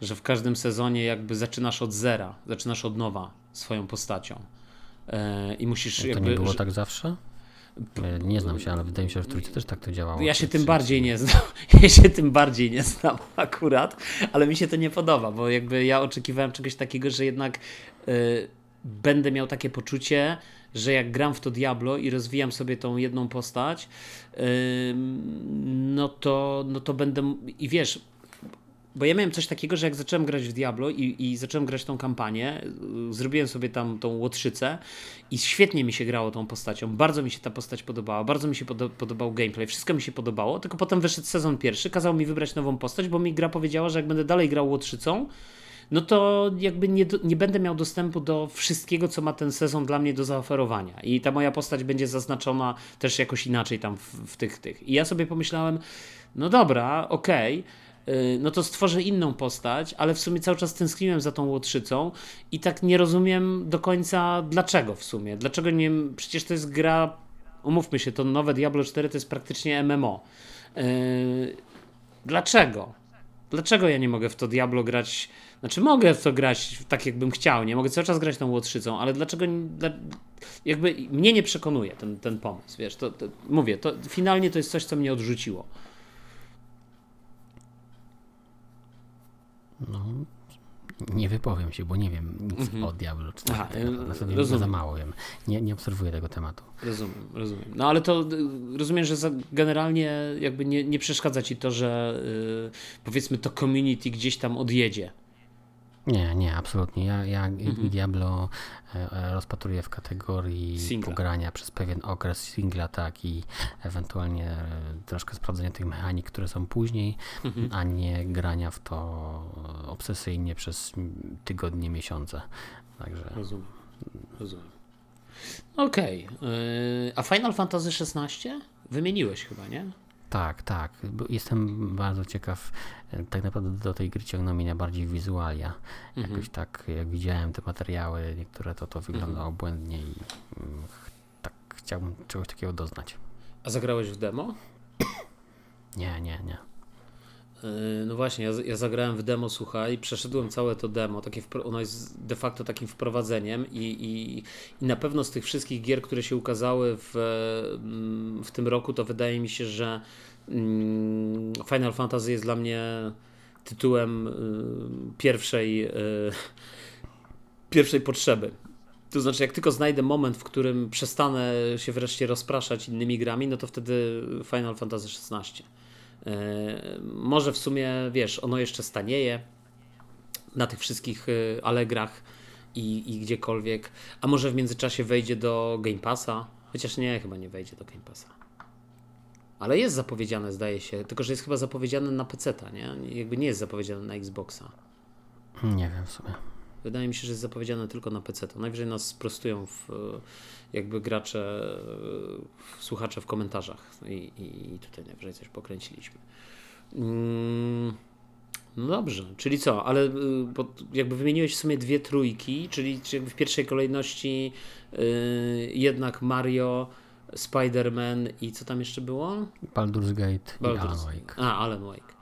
S1: że w każdym sezonie jakby zaczynasz od zera, zaczynasz od nowa swoją postacią. E, I musisz.
S2: To
S1: jakby,
S2: nie było tak zawsze? Nie znam się, ale wydaje mi się, że w trójce też tak to działało.
S1: Ja się tym bardziej nie znam. Ja się tym bardziej nie znam akurat, ale mi się to nie podoba, bo jakby ja oczekiwałem czegoś takiego, że jednak będę miał takie poczucie, że jak gram w to Diablo i rozwijam sobie tą jedną postać, no to, no to będę. I wiesz, bo ja miałem coś takiego, że jak zacząłem grać w Diablo i, i zacząłem grać tą kampanię, y, zrobiłem sobie tam tą łotrzycę i świetnie mi się grało tą postacią. Bardzo mi się ta postać podobała, bardzo mi się podobał gameplay, wszystko mi się podobało. Tylko potem wyszedł sezon pierwszy, kazał mi wybrać nową postać, bo mi gra powiedziała, że jak będę dalej grał łotrzycą, no to jakby nie, nie będę miał dostępu do wszystkiego, co ma ten sezon dla mnie do zaoferowania. I ta moja postać będzie zaznaczona też jakoś inaczej tam w, w tych, tych. I ja sobie pomyślałem, no dobra, okej, okay, no to stworzę inną postać, ale w sumie cały czas tęskniłem za tą łotrzycą i tak nie rozumiem do końca dlaczego w sumie. Dlaczego nie. Przecież to jest gra. Umówmy się, to nowe Diablo 4 to jest praktycznie MMO. Yy, dlaczego? Dlaczego ja nie mogę w to Diablo grać? Znaczy mogę w to grać tak, jakbym chciał, nie mogę cały czas grać tą łotrzycą, ale dlaczego dla, jakby mnie nie przekonuje ten, ten pomysł, wiesz, to, to, mówię, to finalnie to jest coś, co mnie odrzuciło.
S2: No, nie wypowiem się, bo nie wiem nic -hmm. o Diablo 4. Aha, rozumiem. za mało wiem. Nie, nie obserwuję tego tematu.
S1: Rozumiem, rozumiem. No ale to y, rozumiem, że generalnie jakby nie, nie przeszkadza ci to, że yy, powiedzmy to community gdzieś tam odjedzie.
S2: Nie, nie, absolutnie. Ja, ja mhm. Diablo e, e, rozpatruję w kategorii Singla. pogrania przez pewien okres singla, tak, i ewentualnie e, troszkę sprawdzenia tych mechanik, które są później, mhm. a nie grania w to obsesyjnie przez tygodnie, miesiące. Także...
S1: Rozumiem. Rozumiem. Okej. Okay. A Final Fantasy XVI? Wymieniłeś chyba, nie?
S2: Tak, tak. Jestem bardzo ciekaw. E, tak naprawdę do tej gry ciągną mnie bardziej wizualia. Mhm. Jakoś tak, jak widziałem te materiały, niektóre to to wygląda mhm. błędnie i mm, tak chciałbym czegoś takiego doznać.
S1: A zagrałeś w demo?
S2: Nie, nie, nie.
S1: E, no właśnie, ja, ja zagrałem w demo, słuchaj, przeszedłem całe to demo, takie ono jest de facto takim wprowadzeniem i, i, i na pewno z tych wszystkich gier, które się ukazały w, mm, w tym roku, to wydaje mi się, że mm, Final Fantasy jest dla mnie tytułem y, pierwszej, y, pierwszej potrzeby. To znaczy, jak tylko znajdę moment, w którym przestanę się wreszcie rozpraszać innymi grami, no to wtedy Final Fantasy XVI. E, może w sumie, wiesz, ono jeszcze stanieje na tych wszystkich e, Allegrach i, i gdziekolwiek, a może w międzyczasie wejdzie do Game Passa, chociaż nie, chyba nie wejdzie do Game Passa. Ale jest zapowiedziane, zdaje się, tylko że jest chyba zapowiedziane na PC, nie? Jakby nie jest zapowiedziane na Xboxa.
S2: Nie wiem w sumie.
S1: Wydaje mi się, że jest zapowiedziane tylko na PC. To najwyżej nas sprostują w, jakby gracze, słuchacze w komentarzach i, i tutaj najwyżej coś pokręciliśmy. Mm, no dobrze, czyli co, ale y, jakby wymieniłeś w sumie dwie trójki, czyli, czyli w pierwszej kolejności yy, jednak Mario, Spider-Man i co tam jeszcze było?
S2: Baldur's Gate Baldur's... i Alan Wake.
S1: A, Alan Wake.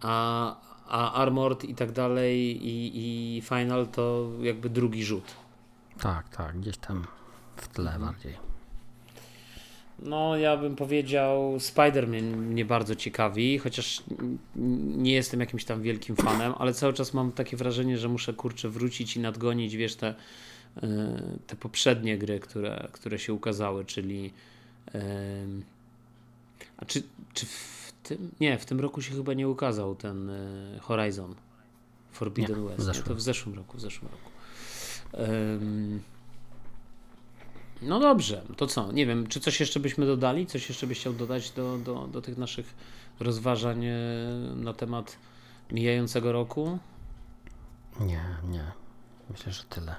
S1: A, a Armored i tak dalej i, i Final to jakby drugi rzut.
S2: Tak, tak, gdzieś tam w tle mhm. bardziej.
S1: No, ja bym powiedział, Spider-Man mnie bardzo ciekawi, chociaż nie jestem jakimś tam wielkim fanem, ale cały czas mam takie wrażenie, że muszę kurczę wrócić i nadgonić, wiesz, te, e, te poprzednie gry, które, które się ukazały, czyli. A czy, czy tym. Nie, w tym roku się chyba nie ukazał ten e, Horizon Forbidden nie, West. Nie, to w zeszłym roku, w zeszłym roku. Um, no dobrze, to co? Nie wiem, czy coś jeszcze byśmy dodali? Coś jeszcze byś chciał dodać do, do, do tych naszych rozważań e, na temat mijającego roku?
S2: Nie, nie. Myślę, że tyle.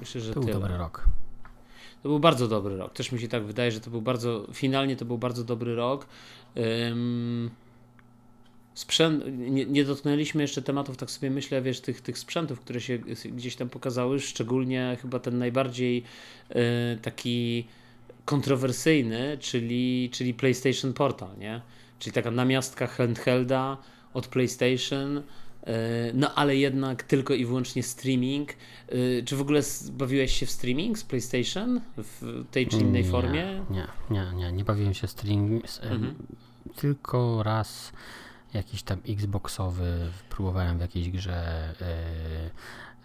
S1: Myślę, że
S2: to był
S1: tyle.
S2: dobry rok.
S1: To był bardzo dobry rok. Też mi się tak wydaje, że to był bardzo. Finalnie to był bardzo dobry rok. Um, sprzęt, nie, nie, dotknęliśmy jeszcze tematów, tak sobie myślę, wiesz, tych, tych sprzętów, które się gdzieś tam pokazały, szczególnie chyba ten najbardziej y, taki kontrowersyjny, czyli, czyli PlayStation Portal, nie? Czyli taka namiastka handhelda od PlayStation, no ale jednak tylko i wyłącznie streaming. Y, czy w ogóle bawiłeś się w streaming z PlayStation w tej czy innej
S2: nie,
S1: formie?
S2: Nie, nie, nie, nie bawiłem się streaming. Mhm. Tylko raz jakiś tam Xboxowy, próbowałem w jakiejś grze,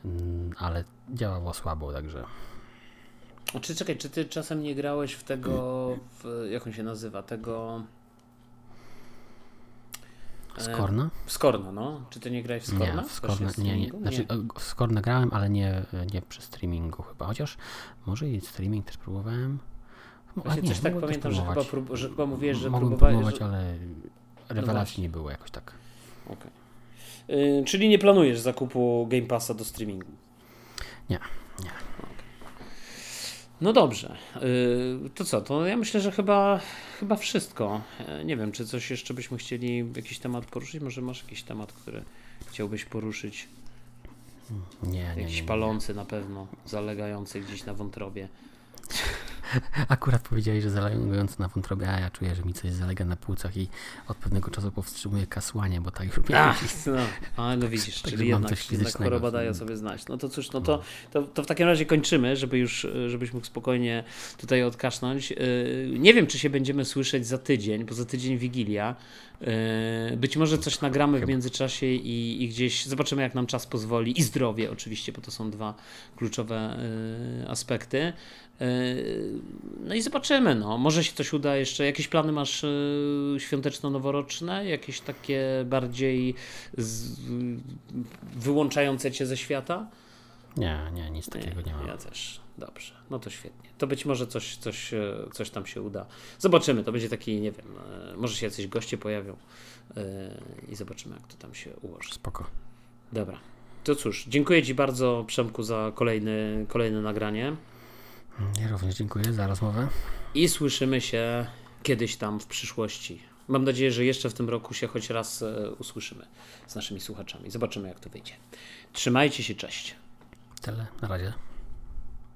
S2: yy, ale działało słabo, także.
S1: Czy czekaj, czy ty czasem nie grałeś w tego, w, jak on się nazywa, tego...
S2: E, Skorna?
S1: Skorna, no. Czy ty nie grałeś w Skorna?
S2: Nie, w Skorna, nie, nie. Znaczy, w Skorna grałem, ale nie, nie przy streamingu chyba. Chociaż może i streaming też próbowałem.
S1: Właśnie nie, coś tak pamiętam, że chyba, prób, że chyba mówiłeś, że
S2: Mogłem próbować, że... ale Rewelacji no nie było jakoś tak.
S1: Okay. Yy, czyli nie planujesz zakupu Game Passa do streamingu?
S2: Nie, nie.
S1: No dobrze. Yy, to co? To ja myślę, że chyba, chyba wszystko. Yy, nie wiem, czy coś jeszcze byśmy chcieli, jakiś temat poruszyć? Może masz jakiś temat, który chciałbyś poruszyć?
S2: Nie, nie.
S1: Jakiś
S2: nie, nie,
S1: palący na pewno, zalegający gdzieś na wątrobie.
S2: Akurat powiedziałeś, że zalegający na wątrobie, a ja czuję, że mi coś zalega na płucach i od pewnego czasu powstrzymuje kasłanie, bo tak już
S1: miałem. No, a, no widzisz, tak, czyli jednak, jednak choroba daje sobie znać. No to cóż, no to, to, to w takim razie kończymy, żeby już, żebyś mógł spokojnie tutaj odkasznąć. Y, nie wiem, czy się będziemy słyszeć za tydzień, bo za tydzień Wigilia. Y, być może coś nagramy w międzyczasie i, i gdzieś zobaczymy, jak nam czas pozwoli i zdrowie oczywiście, bo to są dwa kluczowe y, aspekty. No i zobaczymy, no. Może się coś uda jeszcze. Jakieś plany masz y, świąteczno-noworoczne? Jakieś takie bardziej z, wyłączające cię ze świata?
S2: Nie, nie, nic takiego nie, nie mam.
S1: Ja też. Dobrze, no to świetnie. To być może coś, coś, e, coś tam się uda. Zobaczymy, to będzie taki, nie wiem, e, może się jacyś goście pojawią i zobaczymy, jak to tam się ułoży.
S2: Spoko.
S1: Dobra. To cóż, dziękuję Ci bardzo, Przemku, za kolejny, kolejne nagranie.
S2: Ja również dziękuję za rozmowę.
S1: I słyszymy się kiedyś tam w przyszłości. Mam nadzieję, że jeszcze w tym roku się choć raz e, usłyszymy z naszymi słuchaczami. Zobaczymy, jak to wyjdzie. Trzymajcie się, cześć.
S2: Tyle, na razie.